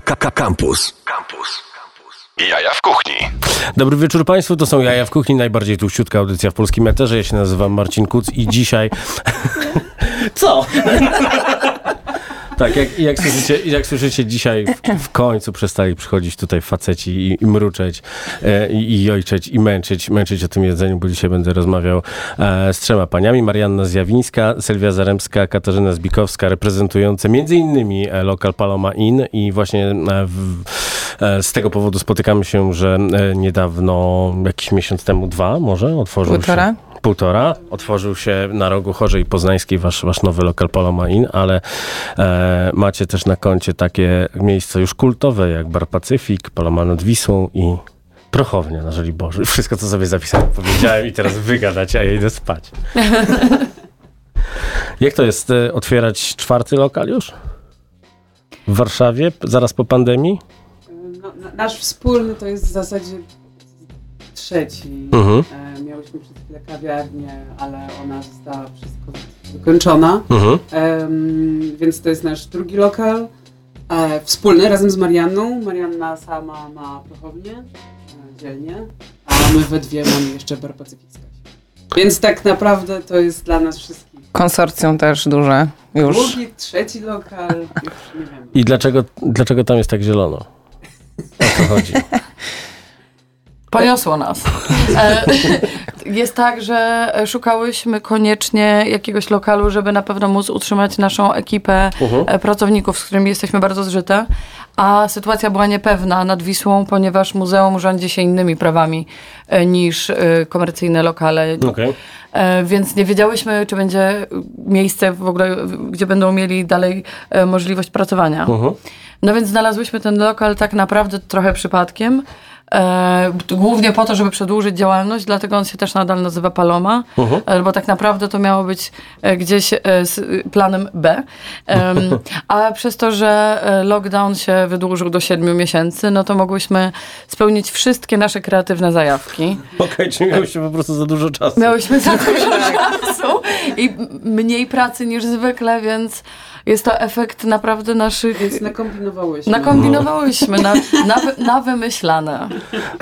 Campus. Campus. Jaja w kuchni. Dobry wieczór Państwu, to są Jaja w kuchni, najbardziej tuściutka audycja w polskim eterze. Ja się nazywam Marcin Kuc i dzisiaj... Co? Tak, jak, jak, słyszycie, jak słyszycie, dzisiaj w, w końcu przestali przychodzić tutaj faceci i, i mruczeć, e, i, i i męczyć, męczyć o tym jedzeniu, bo dzisiaj będę rozmawiał e, z trzema paniami. Marianna Zjawińska, Sylwia Zaremska, Katarzyna Zbikowska, reprezentujące między innymi e, lokal Paloma Inn i właśnie e, w, e, z tego powodu spotykamy się, że niedawno, jakiś miesiąc temu, dwa może, otworzył Półtora? się półtora. Otworzył się na rogu Chorzej Poznańskiej wasz, wasz nowy lokal Paloma Inn, ale e, macie też na koncie takie miejsca już kultowe jak Bar Pacyfik, Paloma nad Wisłą i Prochownia na Żoliborzu. Wszystko, co sobie zapisałem, powiedziałem i teraz wygadacie, a ja idę spać. jak to jest e, otwierać czwarty lokal już? W Warszawie, zaraz po pandemii? No, na- nasz wspólny to jest w zasadzie trzeci. Mhm. E, miałyśmy przed chwilę kawiarnię, ale ona została wszystko wykończona. Mhm. Em, więc to jest nasz drugi lokal. E, wspólny razem z Marianną. Marianna sama ma prochownię e, dzielnie, a my we dwie mamy jeszcze Bar Pacyficka. Więc tak naprawdę to jest dla nas wszystkich. Konsorcjum też duże już. Drugi, trzeci lokal, już nie wiem. I dlaczego, dlaczego tam jest tak zielono? O co chodzi? Poniosło nas. E, Jest tak, że szukałyśmy koniecznie jakiegoś lokalu, żeby na pewno móc utrzymać naszą ekipę e, pracowników, z którymi jesteśmy bardzo zżyte. A sytuacja była niepewna nad Wisłą, ponieważ muzeum rządzi się innymi prawami e, niż komercyjne lokale. E, Więc nie wiedziałyśmy, czy będzie miejsce w ogóle, gdzie będą mieli dalej możliwość pracowania. Mhm. No więc znalazłyśmy ten lokal tak naprawdę trochę przypadkiem. E, głównie po to, żeby przedłużyć działalność, dlatego on się też nadal nazywa Paloma, Mhm. e, bo tak naprawdę to miało być e, gdzieś z planem B. A przez to, że lockdown się wydłużył do siedmiu miesięcy, no to mogłyśmy spełnić wszystkie nasze kreatywne zajawki. Okej, czyli miałyście po prostu za dużo czasu. Miałyśmy za dużo czasu i mniej pracy niż zwykle, więc jest to efekt naprawdę naszych... Więc nakombinowałyśmy. Nakombinowałyśmy, na, na, wy- na wymyślane.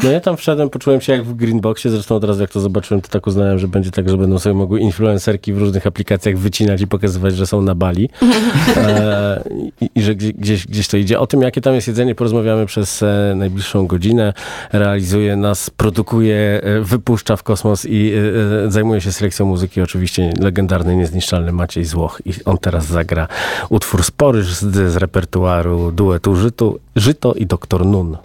No ja tam wszedłem, poczułem się jak w Greenboxie, zresztą od razu jak to zobaczyłem, to tak uznałem, że będzie tak, że będą sobie mogły influencerki w różnych aplikacjach wycinać i pokazywać, że są na Bali e, i, i że gdzieś, gdzieś, gdzieś to idzie. O tym, jakie tam jest jedzenie, porozmawiamy przez e, najbliższą godzinę. Realizuje nas, produkuje, e, wypuszcza w kosmos i e, e, zajmuje się selekcją muzyki. Oczywiście legendarny, niezniszczalny Maciej Złoch i on teraz zagra utwór spory z, z repertuaru duetu Żyto, Żyto i Doktor Nun.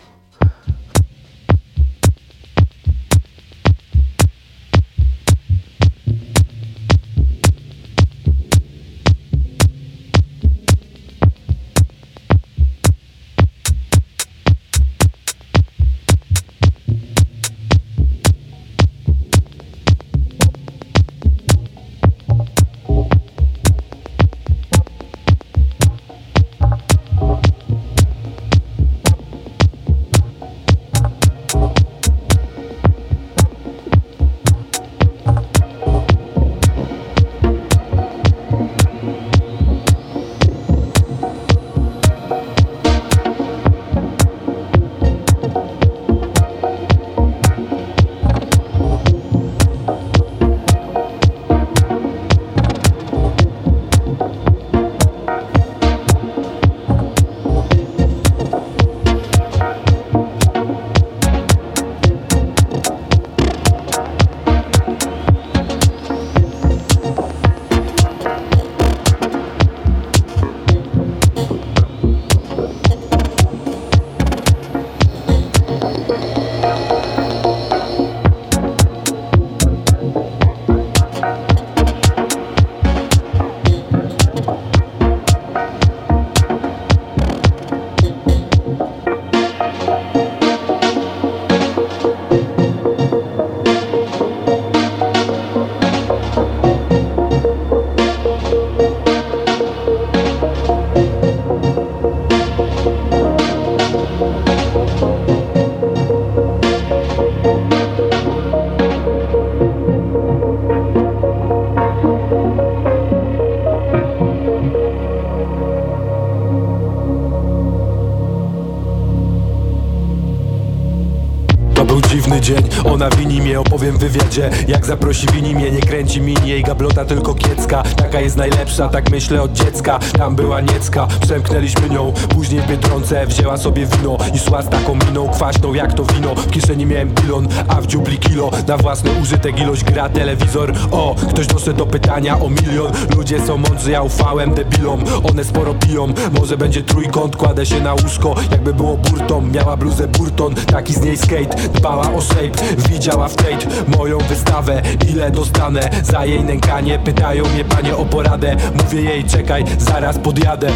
Opowiem w wywiadzie Jak zaprosi wini mnie, nie kręci mini Jej gablota tylko kiecka. Taka jest najlepsza, tak myślę od dziecka. Tam była niecka, przemknęliśmy nią Później w Biedronce wzięła sobie wino I szła z taką miną kwaśną jak to wino. W kieszeni miałem bilon, a w dziupli kilo. Na własny użytek ilość gra telewizor. O, ktoś doszedł do pytania o milion. Ludzie są mądrzy, ja ufałem debilom. One sporo piją, może będzie trójkąt Kładę się na łóżko, jakby było burtą Miała bluzę Burton, taki z niej skate Dbała o shape, widziała w Tate Moją wystawę, ile dostanę Za jej nękanie, pytają mnie panie o poradę. Mówię jej, czekaj, zaraz podjadę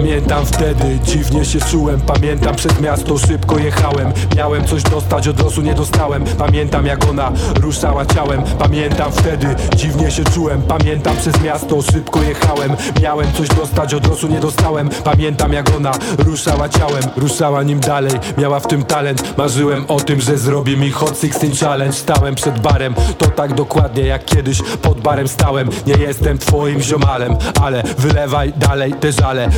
Pamiętam wtedy, dziwnie się czułem Pamiętam przez miasto, szybko jechałem. Miałem coś dostać, od losu nie dostałem. Pamiętam jak ona ruszała ciałem. Pamiętam wtedy, dziwnie się czułem Pamiętam przez miasto, szybko jechałem. Miałem coś dostać, od losu nie dostałem. Pamiętam jak ona ruszała ciałem. Ruszała nim dalej, miała w tym talent. Marzyłem o tym, że zrobi mi Hot 16 Challenge. Stałem przed barem, to tak dokładnie jak kiedyś Pod barem stałem, nie jestem twoim ziomalem Ale wylewaj dalej te żale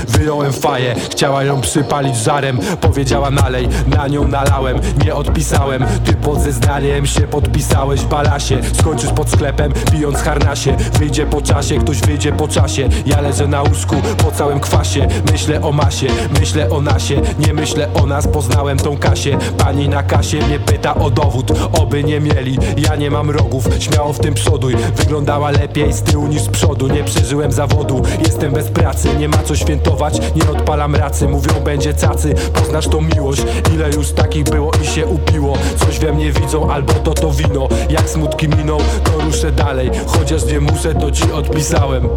faję, chciała ją przypalić żarem. Powiedziała nalej, na nią nalałem Nie odpisałem, ty pod zeznaniem się podpisałeś Balasie, skończysz pod sklepem pijąc harnasie. Wyjdzie po czasie, ktoś wyjdzie po czasie. Ja leżę na łóżku po całym kwasie. Myślę o masie, myślę o nasie. Nie myślę o nas, poznałem tą Kasię. Pani na kasie mnie pyta o dowód Oby nie mieli, ja nie mam rogów Śmiało w tym przoduj, wyglądała lepiej z tyłu niż z przodu. Nie przeżyłem zawodu, jestem bez pracy Nie ma co świętować, nie odpalam racy Mówią będzie cacy, poznasz tą miłość Ile już takich było i się upiło. Coś we mnie widzą, albo to to wino. Jak smutki miną, to ruszę dalej. Chociaż nie muszę, to ci odpisałem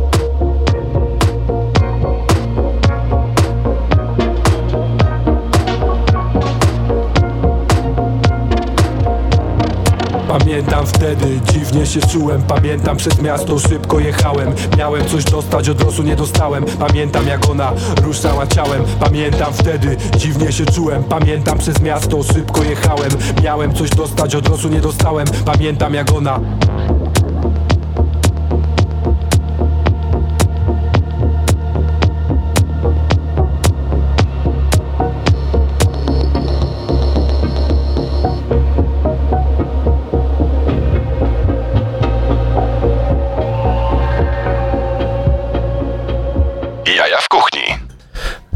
Pamiętam wtedy, dziwnie się czułem. Pamiętam przez miasto, szybko jechałem. Miałem coś dostać, od losu nie dostałem. Pamiętam jak ona ruszała ciałem. Pamiętam wtedy, dziwnie się czułem. Pamiętam przez miasto, szybko jechałem. Miałem coś dostać, od losu nie dostałem. Pamiętam jak ona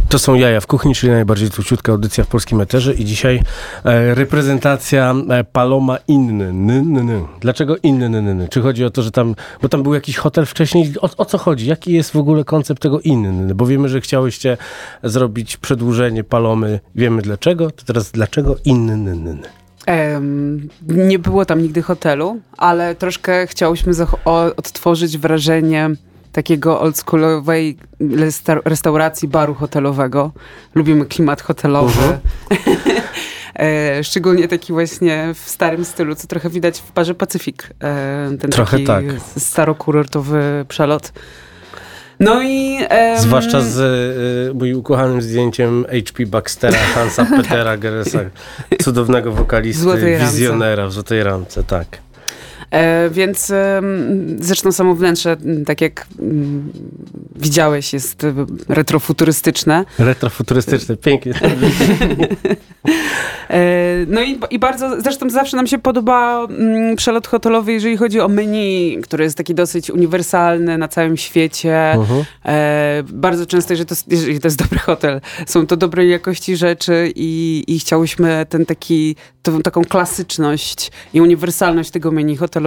To są Jaja w kuchni, czyli najbardziej tłuciutka audycja w polskim eterze i dzisiaj e, reprezentacja e, Paloma Inny. N, n. Dlaczego Inny? N? Czy chodzi o to, że tam, bo tam był jakiś hotel wcześniej, o, o co chodzi? Jaki jest w ogóle koncept tego Inny? Bo wiemy, że chciałyście zrobić przedłużenie Palomy, wiemy dlaczego, to teraz dlaczego Inny? Em, nie było tam nigdy hotelu, ale troszkę chciałyśmy odtworzyć wrażenie takiego oldschoolowej resta- restauracji, baru hotelowego. Lubimy klimat hotelowy. E, Szczególnie taki właśnie w starym stylu, co trochę widać w barze Pacyfik. E, Ten Trochę taki tak. starokurortowy przelot. No i... em, Zwłaszcza z e, moim ukochanym zdjęciem H.P. Baxtera, Hansa Petera Geresa, cudownego wokalisty, wizjonera w złotej ramce, tak. E, więc zresztą samo wnętrze, tak jak widziałeś, jest e, retrofuturystyczne. Retrofuturystyczne, pięknie. E, no i, i bardzo, zresztą zawsze nam się podoba przelot hotelowy, jeżeli chodzi o menu, który jest taki dosyć uniwersalny na całym świecie. Mhm. E, bardzo często, jeżeli to, jest- jeżeli to jest dobry hotel, są to dobrej jakości rzeczy i, i chciałyśmy ten taki, tą taką klasyczność i uniwersalność tego menu hotelowego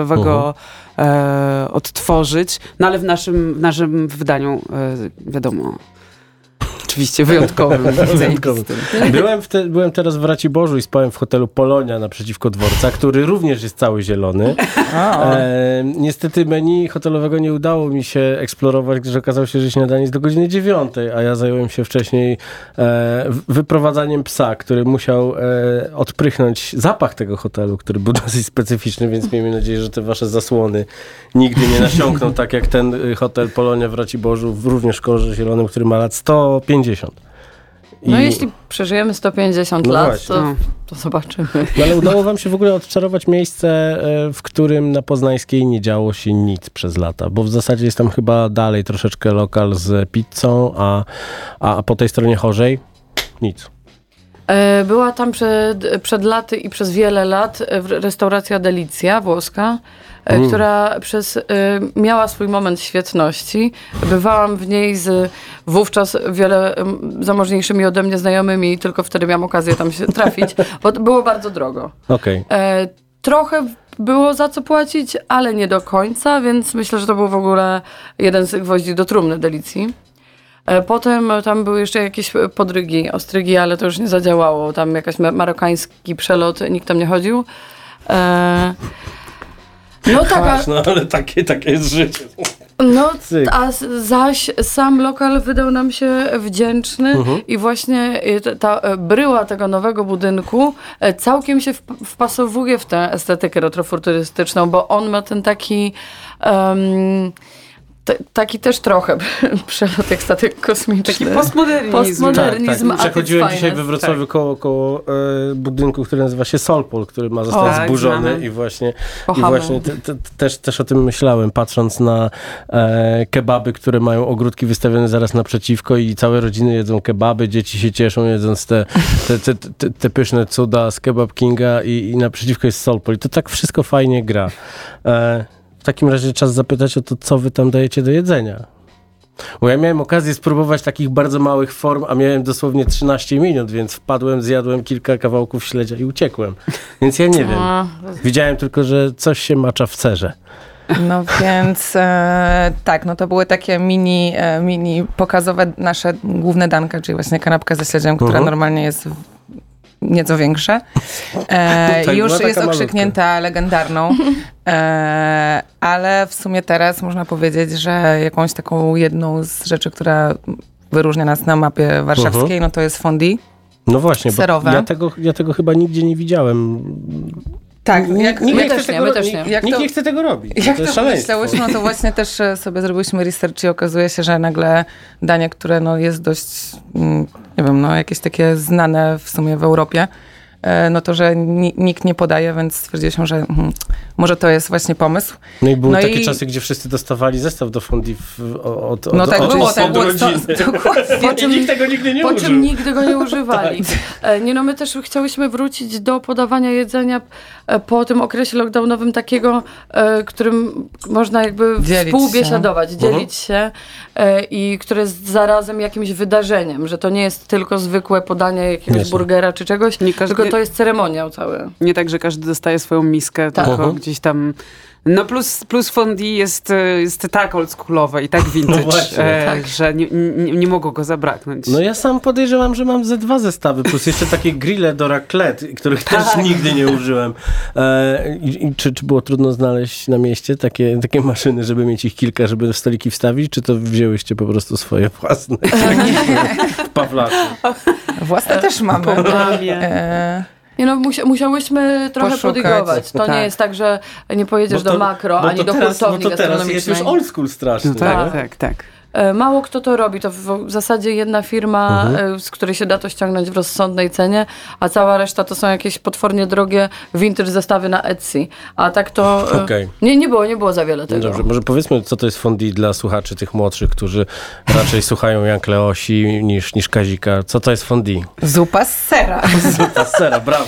e, odtworzyć. No ale w naszym, w naszym wydaniu, e, wiadomo, oczywiście wyjątkowym. Wyjątkowym. Byłem, w te, byłem teraz w Raciborzu i spałem w hotelu Polonia naprzeciwko dworca, który również jest cały zielony. E, niestety menu hotelowego nie udało mi się eksplorować, gdyż okazało się, że śniadanie jest do godziny dziewiątej, a ja zająłem się wcześniej e, wyprowadzaniem psa, który musiał e, odprychnąć zapach tego hotelu, który był dosyć specyficzny, więc miejmy nadzieję, że te wasze zasłony nigdy nie nasiąkną, tak jak ten y, hotel Polonia w Raciborzu, w również w kolorze zielonym, który ma lat 150. No I- jeśli przeżyjemy 150 No lat, to, No. to zobaczymy. No, ale udało wam się w ogóle odczarować miejsce, e, w którym na Poznańskiej nie działo się nic przez lata, bo w zasadzie jest tam chyba dalej troszeczkę lokal z pizzą, a, a, po tej stronie chorzej nic. E, Była tam przed, przed laty i przez wiele lat e, restauracja Delicja włoska, Mm. która przez, e, miała swój moment świetności. Bywałam w niej z wówczas wiele zamożniejszymi ode mnie znajomymi i tylko wtedy miałam okazję tam się trafić, bo było bardzo drogo. Okej. E, trochę było za co płacić, ale nie do końca, więc myślę, że to był w ogóle jeden z gwoździ do trumny Delicji. E, Potem e, tam były jeszcze jakieś e, podrygi, ostrygi, ale to już nie zadziałało. Tam jakaś ma- marokański przelot, nikt tam nie chodził. No tak, a, No ale takie, takie jest życie. no, Cyk. a zaś sam lokal wydał nam się wdzięczny Mhm. i właśnie y, ta- e, bryła tego nowego budynku e, całkiem się wp- wpasowuje w tę estetykę retrofuturystyczną, bo on ma ten taki... em, t- taki też trochę przelot jak statek kosmiczny. Taki postmodernizm. Postmodernizm. Tak, a Przechodziłem dzisiaj we Wrocławiu koło, koło e, budynku, który nazywa się Solpol, który ma zostać O, tak, zburzony znamy. i właśnie, i właśnie te, te, też, też o tym myślałem, patrząc na e, kebaby, które mają ogródki wystawione zaraz naprzeciwko i całe rodziny jedzą kebaby, dzieci się cieszą jedząc te, te, te, te, te pyszne cuda z Kebab Kinga i, i naprzeciwko jest Solpol i to tak wszystko fajnie gra. E, w takim razie czas zapytać o to, co wy tam dajecie do jedzenia. Bo ja miałem okazję spróbować takich bardzo małych form, a miałem dosłownie 13 minut, więc wpadłem, zjadłem kilka kawałków śledzia i uciekłem. Więc ja nie wiem. Widziałem tylko, że coś się macza w cerze. No więc e, tak, no to były takie mini, e, mini pokazowe nasze główne danka, czyli właśnie kanapka ze śledziem, która Mhm. normalnie jest nieco większe. E, Tak, już jest malutka. okrzyknięta legendarną, e, ale w sumie teraz można powiedzieć, że jakąś taką jedną z rzeczy, która wyróżnia nas na mapie warszawskiej, Mhm. no to jest fondi. No właśnie, bo Serowe. ja tego, ja tego chyba nigdzie nie widziałem. Tak, jak, Nikt My nie też chce nie, my też nikt- nie. Jak Nikt to- nie chce tego robić. Jak to to no to właśnie też e, sobie zrobiliśmy research i okazuje się, że nagle danie, które no jest dość, mm, nie wiem, no jakieś takie znane w sumie w Europie, no to, że ni- nikt nie podaje, więc stwierdziliśmy, że mhm, może to jest właśnie pomysł. No i były No takie i- czasy, gdzie wszyscy dostawali zestaw do fondi w, od, od, No tak od, było, od, tak było. dokładnie. I nikt tego nigdy nie po użył. czym nigdy go nie używali. Tak. E, Nie no, my też chciałyśmy wrócić do podawania jedzenia e, po tym okresie lockdownowym takiego, e, którym można jakby Dzielić współbiesiadować, Mhm. dzielić się e, i które jest zarazem jakimś wydarzeniem, że to nie jest tylko zwykłe podanie jakiegoś Jasne. burgera czy czegoś, Nie tylko to jest ceremoniał cały. Nie tak, że każdy dostaje swoją miskę, Tak. tylko gdzieś tam... No plus, plus fondue jest, e, jest tak oldschoolowe i tak vintage, No właśnie. e, Tak. że nie, nie, nie mogło go zabraknąć. No ja sam podejrzewam, że mam ze dwa zestawy, plus jeszcze takie grille do raclette, których też nigdy nie użyłem. E, i, i czy, czy było trudno znaleźć na mieście takie, takie maszyny, żeby mieć ich kilka, żeby w stoliki wstawić, czy to wzięłyście po prostu swoje własne? w Pawlaku. Własne też mamy. Mamie. E, Nie no, musia, musiałyśmy trochę Poszukać. podygować. To Tak. nie jest tak, że nie pojedziesz do makro, ani to do teraz, hurtowni Bo to teraz jest już old school strasznie. No tak, nie? tak, tak. E, Mało kto to robi. To w, zasadzie jedna firma, Mhm. e, z której się da to ściągnąć w rozsądnej cenie, a cała reszta to są jakieś potwornie drogie vintage zestawy na Etsy. A tak to e, Okej. nie, nie było, nie było za wiele tego. Dobrze, może powiedzmy, co to jest fondi dla słuchaczy tych młodszych, którzy raczej słuchają Jan Kleosi niż, niż Kazika. Co to jest fondi? zupa z sera. Zupa z sera, brawo.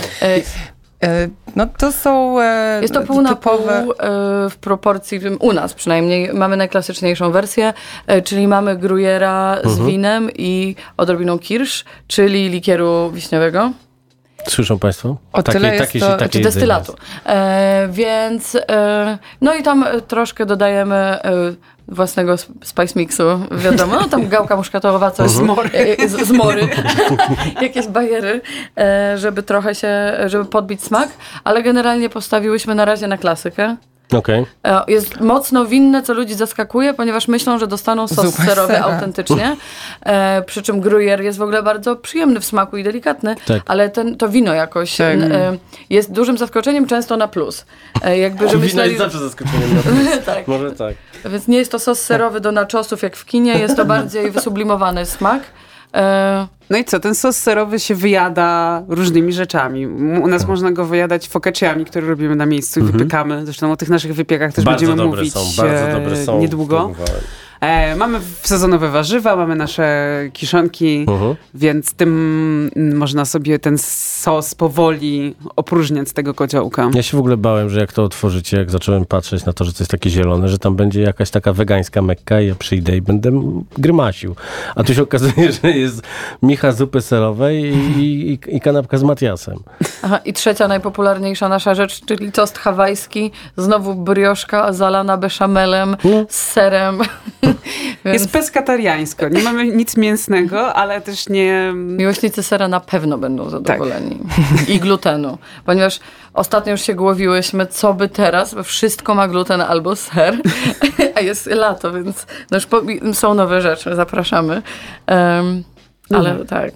E, no to są e, Jest to pół na typowe... pół e, w proporcji, u nas przynajmniej, mamy najklasyczniejszą wersję, czyli mamy grujera z Mhm. winem i odrobiną kirsz, czyli likieru wiśniowego. Słyszą Państwo? O tyle jest to- takie czy jedzenie destylatu. E, więc e, no i tam e, troszkę dodajemy e, własnego sp- spice mixu, wiadomo, no tam gałka muszkatołowa, coś z, Mhm. z, z mory, jakieś bajery, e, żeby trochę się, żeby podbić smak, ale generalnie postawiłyśmy na razie na klasykę. Okej. E, Jest mocno winne, co ludzi zaskakuje, ponieważ myślą, że dostaną sos Zupę z serowy sera. autentycznie. E, przy czym gruyère jest w ogóle bardzo przyjemny w smaku i delikatny, Tak. ale ten, to wino jakoś Tak. e, jest dużym zaskoczeniem, często na plus. E, jakby, że Wino myśleli, jest zawsze zaskoczeniem. na plus. tak. Może tak. Więc nie jest to sos serowy do naczosów jak w kinie, jest to bardziej wysublimowany smak. E, No i co, ten sos serowy się wyjada różnymi rzeczami. U nas można go wyjadać focacciami, które robimy na miejscu i wypykamy. Zresztą o tych naszych wypiekach też bardzo będziemy dobre mówić są, bardzo e, dobre są. niedługo. E, mamy sezonowe warzywa, mamy nasze kiszonki, Mhm. więc tym można sobie ten sos powoli opróżniać z tego kociołka. Ja się w ogóle bałem, że jak to otworzycie, jak zacząłem patrzeć na to, że to jest takie zielone, że tam będzie jakaś taka wegańska mekka i ja przyjdę i będę grymasił. A tu się okazuje, że jest micha zupy serowej i, i, i kanapka z Matiasem. Aha, I trzecia najpopularniejsza nasza rzecz, czyli tost hawajski. Znowu brioszka zalana beszamelem z serem. Więc Jest peskatariańsko. Nie mamy nic mięsnego, ale też nie... miłośnicy sera na pewno będą zadowoleni. Tak. I glutenu. Ponieważ ostatnio już się głowiłyśmy, co by teraz, bo wszystko ma gluten albo ser. A jest lato, więc no już po, są nowe rzeczy. Zapraszamy. Em, ale Mhm. tak.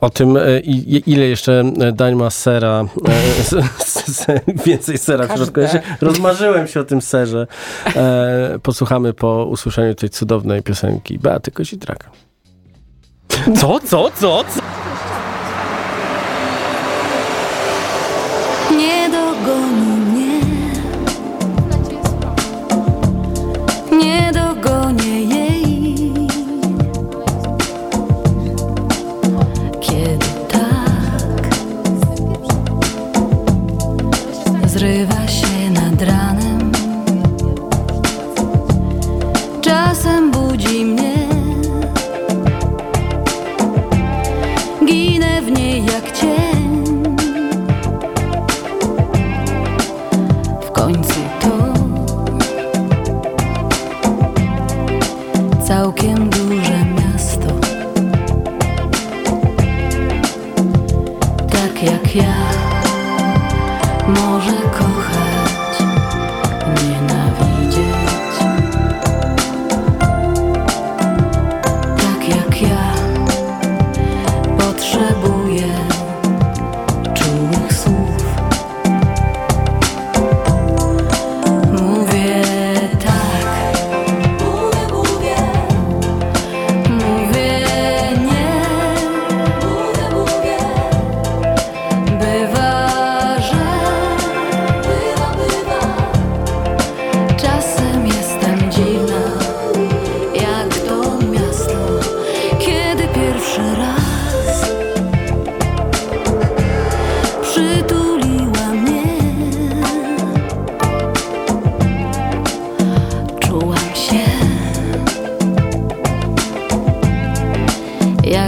O tym, e, ile jeszcze e, dań ma sera, e, więcej sera w środku. Ja się rozmarzyłem się o tym serze. Posłuchamy po usłyszeniu tej cudownej piosenki Beaty Kozidraka. Co, co, co, co?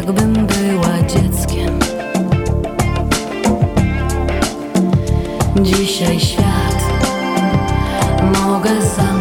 Jakbym była dzieckiem. Dzisiaj świat mogę zamknąć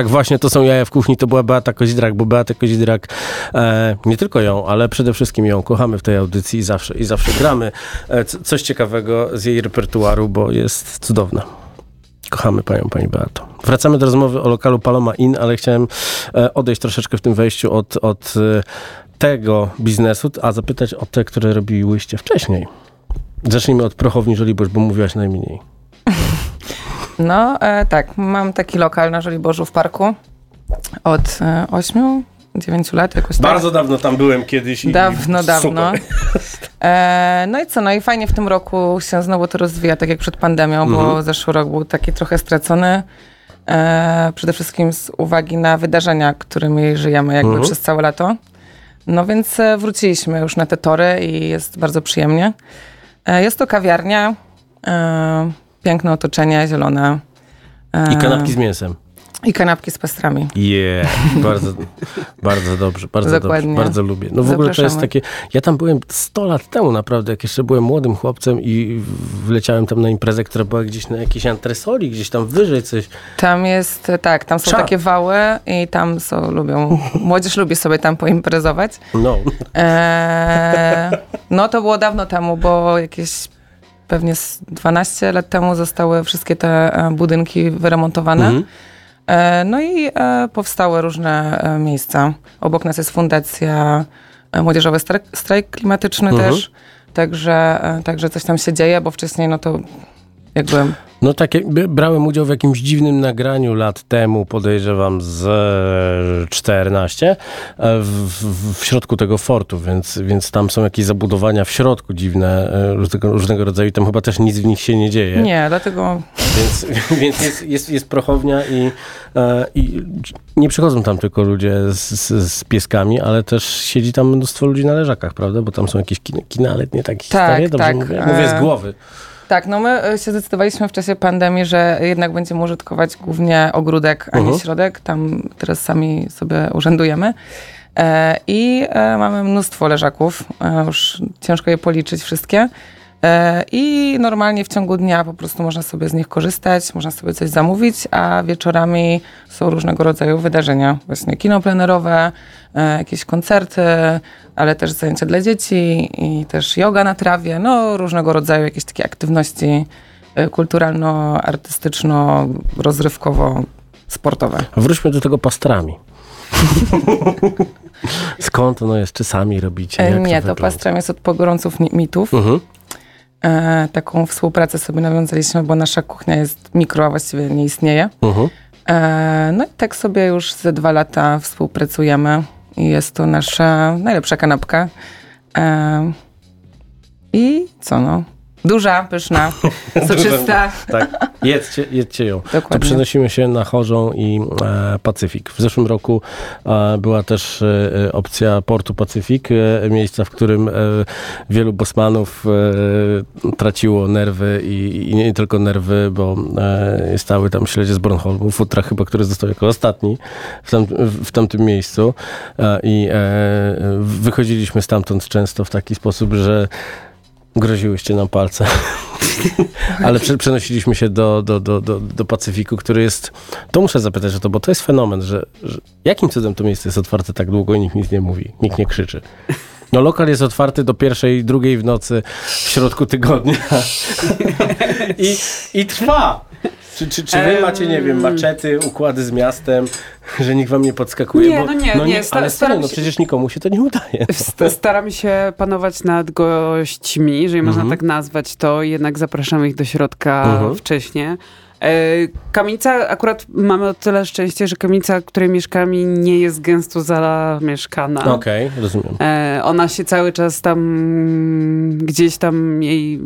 Tak, właśnie to są jaja w kuchni, to była Beata Kozidrak, bo Beata Kozidrak, e, nie tylko ją, ale przede wszystkim ją kochamy w tej audycji i zawsze, i zawsze gramy e, coś ciekawego z jej repertuaru, bo jest cudowna. Kochamy panią, pani Beato. Wracamy do rozmowy o lokalu Paloma Inn, ale chciałem e, odejść troszeczkę w tym wejściu od, od e, tego biznesu, a zapytać o te, które robiłyście wcześniej. Zacznijmy od prochowni Żoliborz, bo mówiłaś najmniej. No e, tak, mam taki lokal na Żoliborzu w parku od e, 8, 9 lat jakoś tak. Bardzo dawno tam byłem kiedyś. I Dawno, dawno. Super. E, no i co, no i fajnie w tym roku się znowu to rozwija, tak jak przed pandemią, bo Mhm. zeszły rok był taki trochę stracony. E, przede wszystkim z uwagi na wydarzenia, którymi żyjemy jakby Mhm. przez całe lato. No więc e, wróciliśmy już na te tory i jest bardzo przyjemnie. E, jest to kawiarnia, e, piękne otoczenie, zielone. E, I kanapki z mięsem. I kanapki z pastrami. Yeah, bardzo, bardzo dobrze, bardzo Dokładnie. dobrze, bardzo lubię. No w ogóle to jest Zapraszamy. takie, ja tam byłem 100 lat temu naprawdę, jak jeszcze byłem młodym chłopcem i wleciałem tam na imprezę, która była gdzieś na jakiejś antresoli, gdzieś tam wyżej coś. Tam jest, e, tak, tam są Czad. takie wały i tam są, lubią, młodzież lubi sobie tam poimprezować. No, Eee, no to było dawno temu, bo jakieś pewnie z 12 lat temu zostały wszystkie te e, budynki wyremontowane. Mhm. E, no i e, powstały różne miejsca. Obok nas jest fundacja Młodzieżowy Strajk, strajk Klimatyczny Mhm. też. Także, także coś tam się dzieje, bo wcześniej no to jakby no takie, brałem udział w jakimś dziwnym nagraniu lat temu, podejrzewam z e, 14, e, w, w, w środku tego fortu, więc, więc tam są jakieś zabudowania w środku dziwne, e, różnego, różnego rodzaju, i tam chyba też nic w nich się nie dzieje. nie, dlatego Więc, więc jest, jest, jest prochownia i, e, i nie przychodzą tam tylko ludzie z, z, z pieskami, ale też siedzi tam mnóstwo ludzi na leżakach, prawda? Bo tam są jakieś kina, kina ale nie takie Tak, historie, dobrze tak, mówię? Mówię z e, głowy. Tak, no my e, się zdecydowaliśmy w czasie pandemii, że jednak będziemy użytkować głównie ogródek, a nie Mhm. środek. Tam teraz sami sobie urzędujemy. E, I e, mamy mnóstwo leżaków, już ciężko je policzyć wszystkie. E, I normalnie w ciągu dnia po prostu można sobie z nich korzystać, można sobie coś zamówić, a wieczorami są różnego rodzaju wydarzenia. Właśnie kino plenerowe, e, jakieś koncerty, ale też zajęcia dla dzieci i też yoga na trawie, no różnego rodzaju jakieś takie aktywności e, kulturalno-artystyczno-rozrywkowo-sportowe. Wróćmy do tego pastrami. Skąd ono jest? Czy sami robicie? Jak Nie, to wygląda? pastrem jest od pogorąców ni- mitów. Mhm. E, taką współpracę sobie nawiązaliśmy, bo nasza kuchnia jest mikro, a właściwie nie istnieje. Mhm. E, no i tak sobie już ze dwa lata współpracujemy i jest to nasza najlepsza kanapka. E, I co no? Duża, pyszna, soczysta. Tak, jedzcie, jedzcie ją. To Dokładnie. przenosimy się na Chorzą i e, Pacyfik. W zeszłym roku e, była też e, opcja Portu Pacyfik, e, miejsca, w którym e, wielu bosmanów e, traciło nerwy i, i nie tylko nerwy, bo e, stały tam śledzie z Bornholmu, futra chyba, który został jako ostatni w, tam, w tamtym miejscu e, i e, wychodziliśmy stamtąd często w taki sposób, że groziłyście nam palce. Ale prze, przenosiliśmy się do, do, do, do, do Pacyfiku, który jest. To muszę zapytać o to, bo to jest fenomen, że, że jakim cudem to miejsce jest otwarte tak długo i nikt nic nie mówi, nikt nie krzyczy. No lokal jest otwarty do pierwszej, drugiej w nocy w środku tygodnia. I, i trwa. Czy, czy, czy wy macie, nie wiem, maczety, układy z miastem, że nikt wam nie podskakuje? Nie, bo, no nie, nie, sta- ale staram serio, no przecież nikomu się to nie udaje. St- Staram się panować nad gośćmi, jeżeli można Mhm. tak nazwać to, jednak zapraszamy ich do środka Mhm. wcześniej. E, Kamienica, akurat mamy o tyle szczęście, że kamienica, w której mieszkamy, nie jest gęsto zamieszkana. Okej, rozumiem. E, Ona się cały czas tam gdzieś tam jej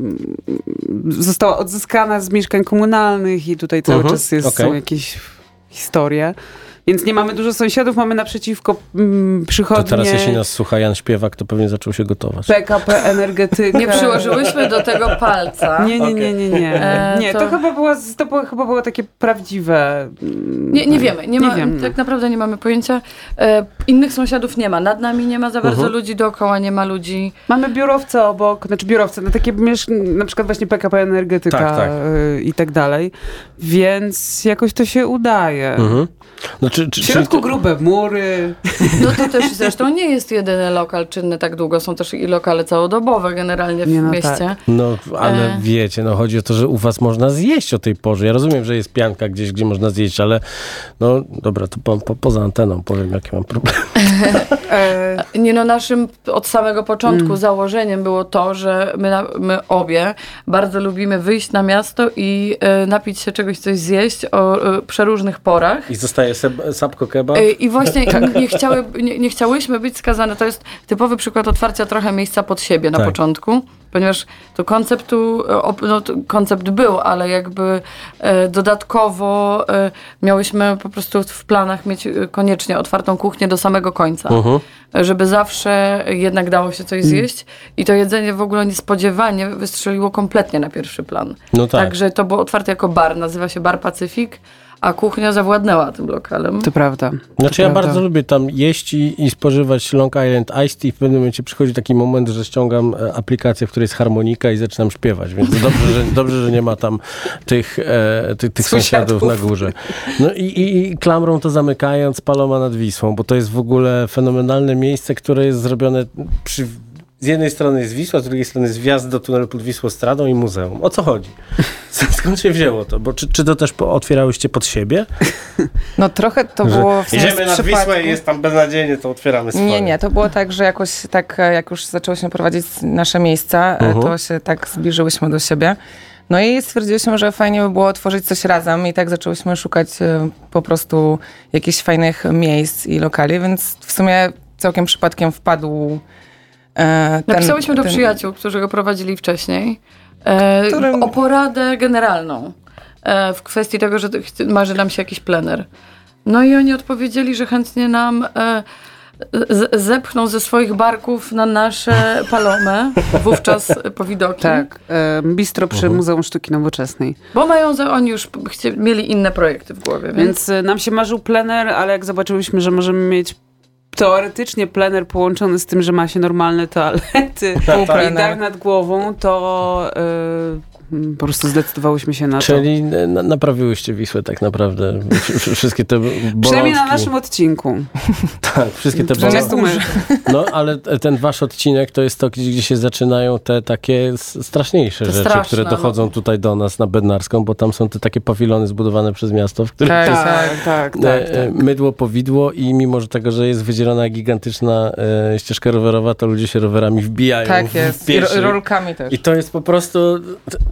została odzyskana z mieszkań komunalnych i tutaj cały Mhm, czas jest, okej. są jakieś historie. Więc nie mamy dużo sąsiadów, mamy naprzeciwko mm, To przychodnie teraz jeśli nas słucha Jan Śpiewak, to pewnie zaczął się gotować. PKP Energetyka. Nie przyłożyłyśmy do tego palca. Nie, nie, nie, nie, nie. E, nie to- to... chyba było, to było, chyba było takie prawdziwe. mm, Nie, nie wiemy, nie, ma, wiem, no. tak naprawdę nie mamy pojęcia. E, innych sąsiadów nie ma, nad nami nie ma za bardzo ludzi, dookoła nie ma ludzi. Mamy biurowce obok, znaczy biurowce, no takie na przykład właśnie PKP Energetyka Tak, tak. y, i tak dalej. Więc jakoś to się udaje. Mhm. No, czy, czy, W środku czy, grube mury. No to też zresztą nie jest jedyny lokal czynny tak długo, są też i lokale całodobowe generalnie w Nie, no mieście. tak. No, ale E. wiecie, no chodzi o to, że u was można zjeść o tej porze. Ja rozumiem, że jest pianka gdzieś, gdzie można zjeść, ale no dobra, to po, po, poza anteną powiem, jakie mam problemy. E, Nie no, naszym od samego początku Mm. założeniem było to, że my, my obie bardzo lubimy wyjść na miasto i e, napić się czegoś, coś zjeść o e, przeróżnych porach. I zostaje sapko kebab. I właśnie nie, chciały, nie, nie chciałyśmy być skazane. To jest typowy przykład otwarcia trochę miejsca pod siebie na Tak. początku, ponieważ to konceptu, e, no, to koncept był, ale jakby e, dodatkowo e, miałyśmy po prostu w planach mieć koniecznie otwartą kuchnię do samego końca. Mhm. E, Żeby zawsze jednak dało się coś zjeść i to jedzenie w ogóle niespodziewanie wystrzeliło kompletnie na pierwszy plan. No tak. Także to było otwarte jako bar, nazywa się Bar Pacyfik, a kuchnia zawładnęła tym lokalem. to prawda. Znaczy to ja prawda. bardzo lubię tam jeść i, i spożywać Long Island Iced Tea. W pewnym momencie przychodzi taki moment, że ściągam e, aplikację, w której jest harmonika i zaczynam śpiewać, więc dobrze, że, dobrze, że nie ma tam tych, e, tych, tych sąsiadów na górze. No i, i, i klamrą to zamykając Paloma nad Wisłą, bo to jest w ogóle fenomenalne miejsce, które jest zrobione przy... Z jednej strony jest Wisła, z drugiej strony jest wjazd do tunelu pod Wisłostradą i muzeum. O co chodzi? Skąd się wzięło to? Bo czy, czy to też otwierałyście pod siebie? No trochę to Że było w sumie Jedziemy z na przypadku. Wisłę i jest tam beznadziejnie, to otwieramy swoje. Nie, nie, to było tak, że jakoś tak, jak już zaczęłyśmy prowadzić nasze miejsca, e, Mhm. to się tak zbliżyłyśmy do siebie. No i stwierdziliśmy, że fajnie by było tworzyć coś razem i tak zaczęłyśmy szukać e, po prostu jakichś fajnych miejsc i lokali, więc w sumie całkiem przypadkiem wpadł ten, Napisałyśmy do ten- przyjaciół, którzy go prowadzili wcześniej, e, Którym- o poradę generalną e, w kwestii tego, że marzy nam się jakiś plener. No i oni odpowiedzieli, że chętnie nam e, zepchną ze swoich barków na nasze palome, wówczas po widoki. Tak, e, bistro przy Muzeum Sztuki Nowoczesnej. Bo mają, oni już mieli inne projekty w głowie, więc, Więc e, nam się marzył plener, ale jak zobaczyłyśmy, że możemy mieć teoretycznie plener połączony z tym, że ma się normalne toalety i plener. dach nad głową, to mm, po prostu zdecydowałyśmy się na to. Czyli na, naprawiłyście Wisłę tak naprawdę. Wsz- wsz- Wszystkie te bolączki. Przynajmniej na naszym odcinku. Tak, wszystkie te bolączki. No, ale ten wasz odcinek to jest to, gdzie, gdzie się zaczynają te takie straszniejsze To rzeczy, straszne, które no. dochodzą tutaj do nas na Bednarską, bo tam są te takie pawilony zbudowane przez miasto, w których Tak, jest Tak, tak, tak. e, e, tak. mydło, powidło i mimo że tego, że jest wydzielona gigantyczna e, ścieżka rowerowa, to ludzie się rowerami wbijają Tak w jest, i pierwszy- ro- rolkami też. I to jest po prostu,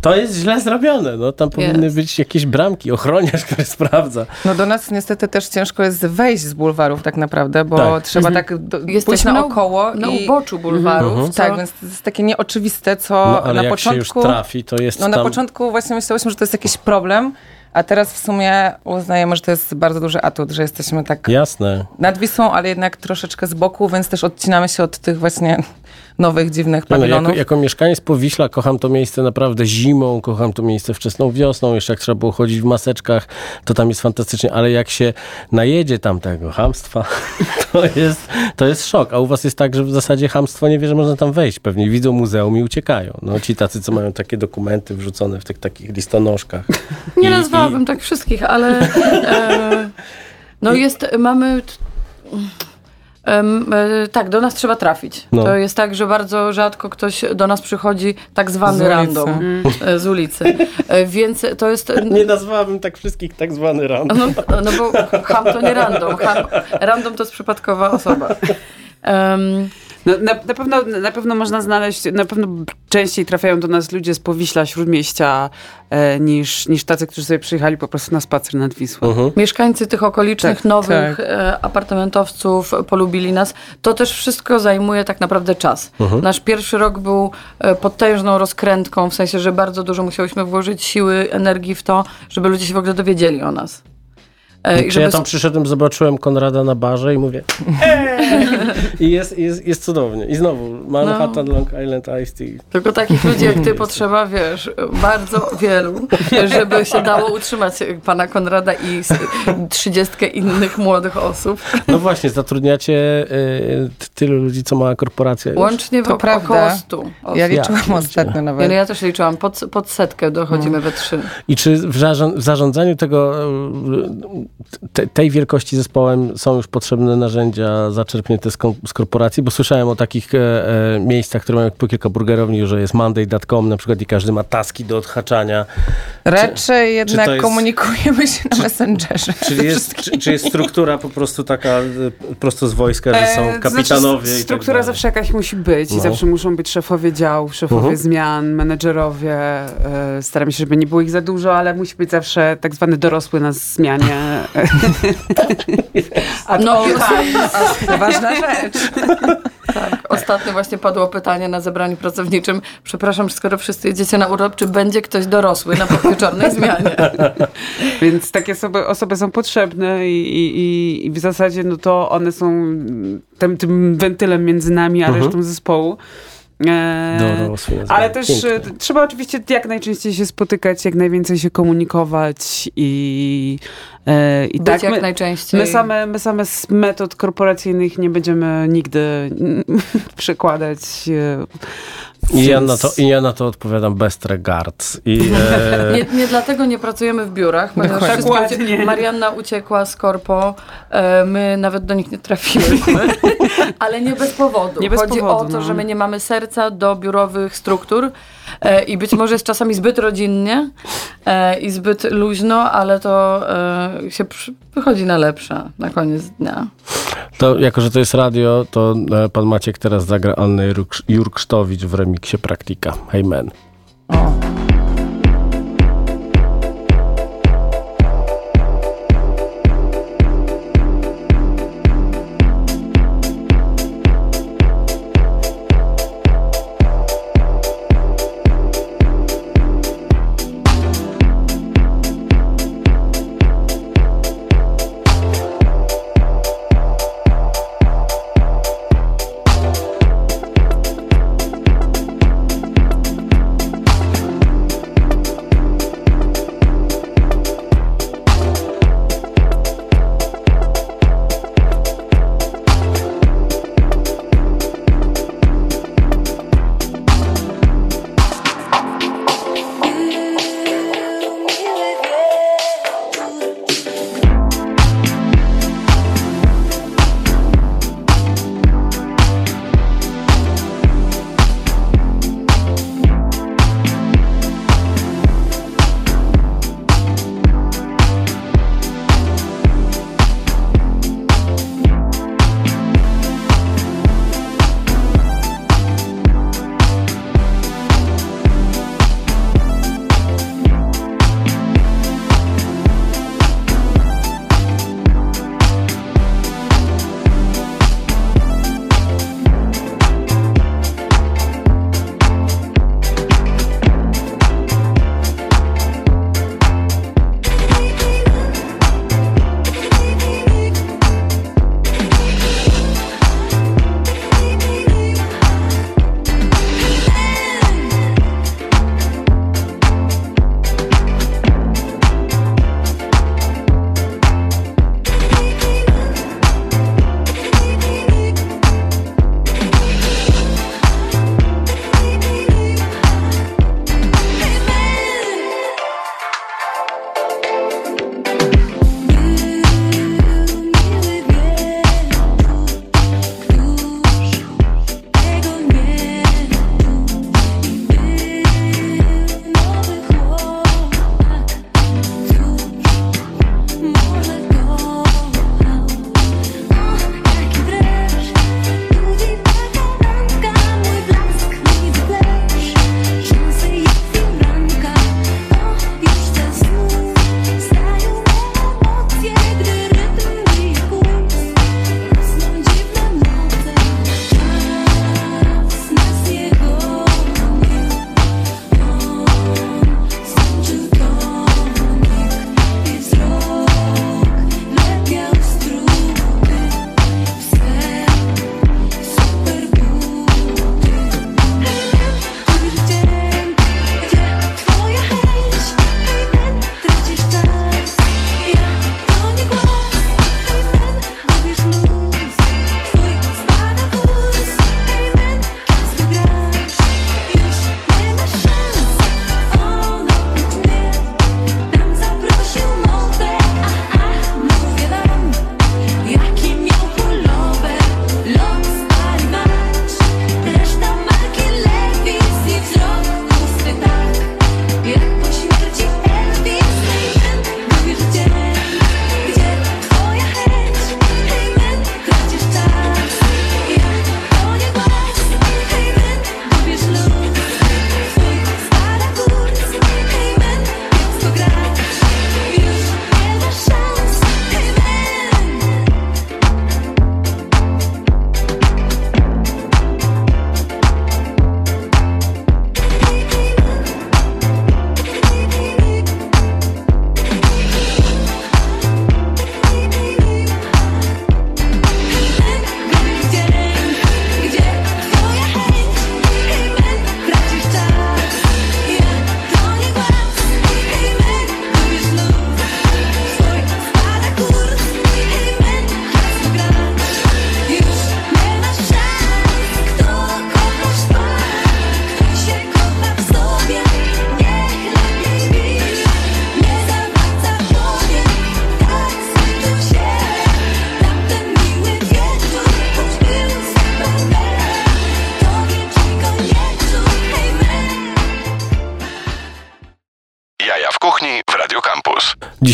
to jest źle zrobione. No, tam powinny Jest. być jakieś bramki, ochroniarz, który sprawdza. No do nas niestety też ciężko jest wejść z bulwarów tak naprawdę, bo Tak. trzeba tak do, pójść na- naokoło na i... uboczu bulwarów. Mhm. Tak, więc to jest takie nieoczywiste, co No, ale na jak początku... się już trafi, to jest No na tam... początku właśnie myślałyśmy, że to jest jakiś problem, a teraz w sumie uznajemy, że to jest bardzo duży atut, że jesteśmy tak Jasne. nad Wisłą, ale jednak troszeczkę z boku, więc też odcinamy się od tych właśnie nowych, dziwnych No, no, pawilonów. jako, jako mieszkaniec Powiśla kocham to miejsce naprawdę zimą, kocham to miejsce wczesną wiosną, jeszcze jak trzeba było chodzić w maseczkach, to tam jest fantastycznie, ale jak się najedzie tam tego hamstwa, to jest, to jest szok. A u was jest tak, że w zasadzie hamstwo nie wie, że można tam wejść. Pewnie widzą muzeum i uciekają. No ci tacy, co mają takie dokumenty wrzucone w tych takich listonoszkach. Nie I- nazwałabym tak wszystkich, ale e, no jest, mamy... e, tak, do nas trzeba trafić. No. To jest tak, że bardzo rzadko ktoś do nas przychodzi tak zwany Z random e, z ulicy. E, więc to jest... Nie nazwałabym tak wszystkich tak zwany random. No, no bo ham to nie random. Ham, random to jest przypadkowa osoba. Em, No, na, na, pewno, na pewno można znaleźć, na pewno częściej trafiają do nas ludzie z Powiśla, Śródmieścia, e, niż, niż tacy, którzy sobie przyjechali po prostu na spacer nad Wisłą. Mhm. mieszkańcy tych okolicznych Tak, nowych tak. e, apartamentowców polubili nas. To też wszystko zajmuje tak naprawdę czas. Nasz pierwszy rok był e, potężną rozkrętką, w sensie, że bardzo dużo musiałyśmy włożyć siły, energii w to, żeby ludzie się w ogóle dowiedzieli o nas. E, i Czy ja tam przyszedłem, zobaczyłem Konrada na barze i mówię eee! I jest, jest, jest cudownie. I znowu Manhattan, Long Island Ice Tea. Tylko takich ludzi jak ty potrzeba, wiesz, bardzo wielu, żeby się dało utrzymać pana Konrada i trzydziestkę innych młodych osób. No właśnie, zatrudniacie y, tylu ludzi, co mała korporacja. już. Łącznie To w prawda. około stu osób. Ja liczyłam Ja ostatnio Ja, nawet. no ja też liczyłam, pod, pod setkę dochodzimy we trzy. I czy w, zarząd, w zarządzaniu tego, y, te, tej wielkości zespołem są już potrzebne narzędzia zaczerpnięte z, kom- z korporacji? Bo słyszałem o takich e, e, miejscach, które mają po kilka burgerowni, że jest monday.com na przykład i każdy ma taski do odhaczania. Raczej jednak to jest- komunikujemy się na Messengerze. Czyli jest, czy, czy jest struktura po prostu taka y, prosto z wojska, że E, są to kapitanowie znaczy, i tak Struktura dalej? zawsze jakaś musi być i No. zawsze muszą być szefowie działów, szefowie Mhm. zmian, menedżerowie. E, Staram się, żeby nie było ich za dużo, ale musi być zawsze tak zwany dorosły na zmianie. A No To ważna rzecz. tak, ostatnio właśnie padło pytanie na zebraniu pracowniczym. Przepraszam, skoro wszyscy jedziecie na urlop, czy będzie ktoś dorosły na wieczornej zmianie? Więc takie osoby, osoby są potrzebne i, i, i- i w zasadzie no to one są tym, tym wentylem między nami a Mhm. resztą zespołu. E, Dorosły nazwa. Ale też Piękne. e, trzeba oczywiście jak najczęściej się spotykać, jak najwięcej się komunikować i, e, i Być tak. jak My, najczęściej. my, same, my same z metod korporacyjnych nie będziemy nigdy przekładać. I ja, na to, I ja na to odpowiadam best regards. I, e, Nie, nie dlatego nie pracujemy w biurach, ponieważ wszystko ucie- Marianna uciekła z korpo, e, my nawet do nich nie trafiłyśmy, ale nie bez powodu. Nie bez Chodzi powodu, o to, no. że my nie mamy serca do biurowych struktur e, i być może jest czasami zbyt rodzinnie e, i zbyt luźno, ale to e, się przy, wychodzi na lepsze na koniec dnia. To jako, że to jest radio, to e, pan Maciek teraz zagra Annę Jurk- Jurksztowicz w remiksie Praktika. Hey man. Radio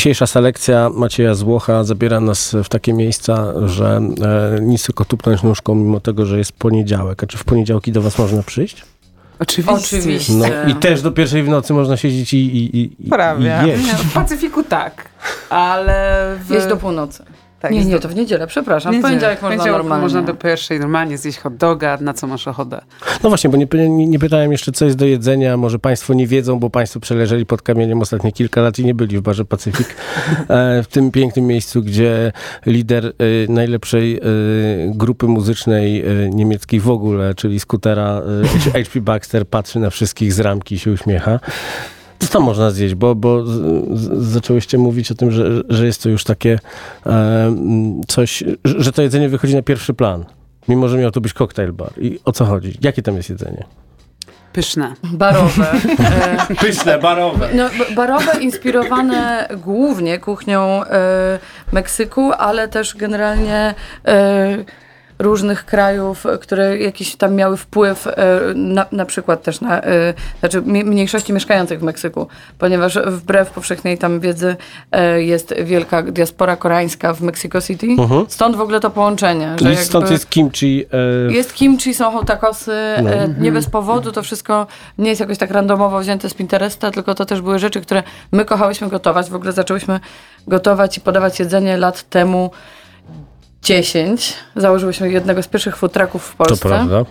Dzisiejsza selekcja Macieja Złocha zabiera nas w takie miejsca, że e, nic tylko tupnąć nóżką, mimo tego, że jest poniedziałek. A czy w poniedziałki do was można przyjść? Oczywiście. Oczywiście. No i też do pierwszej w nocy można siedzieć i, i, i, Prawie. i jeść. Nie, W Pacyfiku tak, ale w... Jest do północy. Tak, nie, jest nie, do- to w niedzielę, przepraszam. W poniedziałek można Poniedziałek normalnie. Można do pierwszej normalnie zjeść hot doga, na co masz ochotę. No właśnie, bo nie, nie, nie pytałem jeszcze, co jest do jedzenia. Może państwo nie wiedzą, bo państwo przeleżeli pod kamieniem ostatnie kilka lat i nie byli w barze Pacyfik. E, w tym pięknym miejscu, gdzie lider e, najlepszej e, grupy muzycznej niemieckiej w ogóle, czyli skutera HP Baxter, patrzy na wszystkich z ramki i się uśmiecha. Co tam można zjeść? Bo, bo zaczęłyście mówić o tym, że, że jest to już takie e, coś, że to jedzenie wychodzi na pierwszy plan. Mimo, że miał to być cocktail bar. I o co chodzi? Jakie tam jest jedzenie? Pyszne. Barowe. Pyszne, barowe. No, barowe inspirowane głównie kuchnią e, Meksyku, ale też generalnie e, różnych krajów, które jakiś tam miały wpływ e, na, na przykład też na e, znaczy mniejszości mieszkających w Meksyku, ponieważ wbrew powszechnej tam wiedzy e, jest wielka diaspora koreańska w Mexico City. Stąd w ogóle to połączenie. Że I stąd jest kimchi. E, jest kimchi, są hot takosy, e, nie bez powodu, to wszystko nie jest jakoś tak randomowo wzięte z Pinteresta, tylko to też były rzeczy, które my kochałyśmy gotować. W ogóle zaczęłyśmy gotować i podawać jedzenie lat temu 10. Założyłyśmy jednego z pierwszych food trucków w to Polsce. prawda.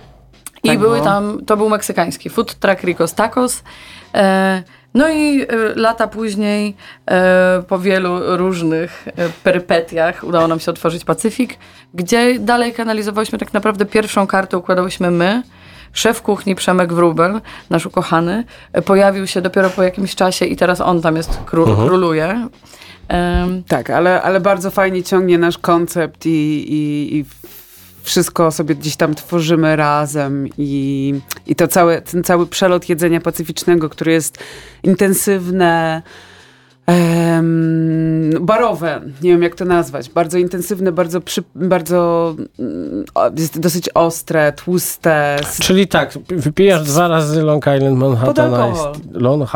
I Tak były tam, to był meksykański food truck Ricos Tacos. E, no i e, lata później, e, po wielu różnych e, perypetiach, udało nam się otworzyć Pacyfik, gdzie dalej kanalizowałyśmy tak naprawdę pierwszą kartę, układałyśmy my. Szef kuchni Przemek Wróbel, nasz ukochany, e, pojawił się dopiero po jakimś czasie i teraz on tam jest, kró- króluje. Em, Tak, ale, ale bardzo fajnie ciągnie nasz koncept i, i, i wszystko sobie gdzieś tam tworzymy razem i, i to całe, ten cały przelot jedzenia pacyficznego, który jest intensywne, barowe, nie wiem jak to nazwać, bardzo intensywne, bardzo, przy, bardzo mm, jest dosyć ostre, tłuste, Czyli tak, wypijasz dwa razy Long Island Manhattan. Long,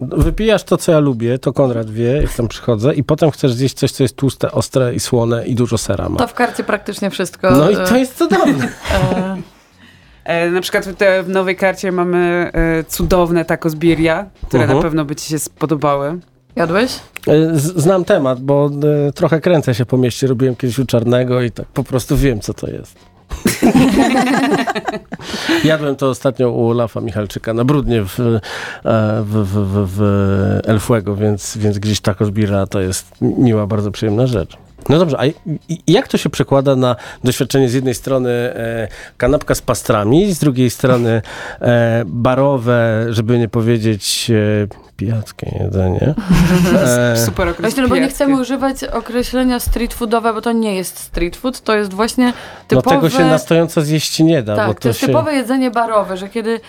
wypijasz to, co ja lubię, to Konrad wie, jak tam przychodzę, i potem chcesz zjeść coś, co jest tłuste, ostre i słone i dużo sera ma. to w karcie praktycznie wszystko. No i e, to jest cudowne. e, E, na przykład w, te, w nowej karcie mamy cudowne tacos birria, które Mhm. na pewno by ci się spodobały. Jadłeś? E, z- Znam temat, bo e, trochę kręcę się po mieście, robiłem kiedyś u Czarnego i tak po prostu wiem, co to jest. Jadłem to ostatnio u Olafa Michalczyka na brudnie w, e, w, w, w, w więc, więc gdzieś tako zbira to jest miła, bardzo przyjemna rzecz. No dobrze, a jak to się przekłada na doświadczenie z jednej strony e, kanapka z pastrami, z drugiej strony e, barowe, żeby nie powiedzieć e, pijackie jedzenie. E, Super okres Właśnie, no bo nie chcemy używać określenia street foodowe, bo to nie jest street food, to jest właśnie no typowe... tego się na stojąco zjeść nie da, bo Tak, to, to jest się... typowe jedzenie barowe, że kiedy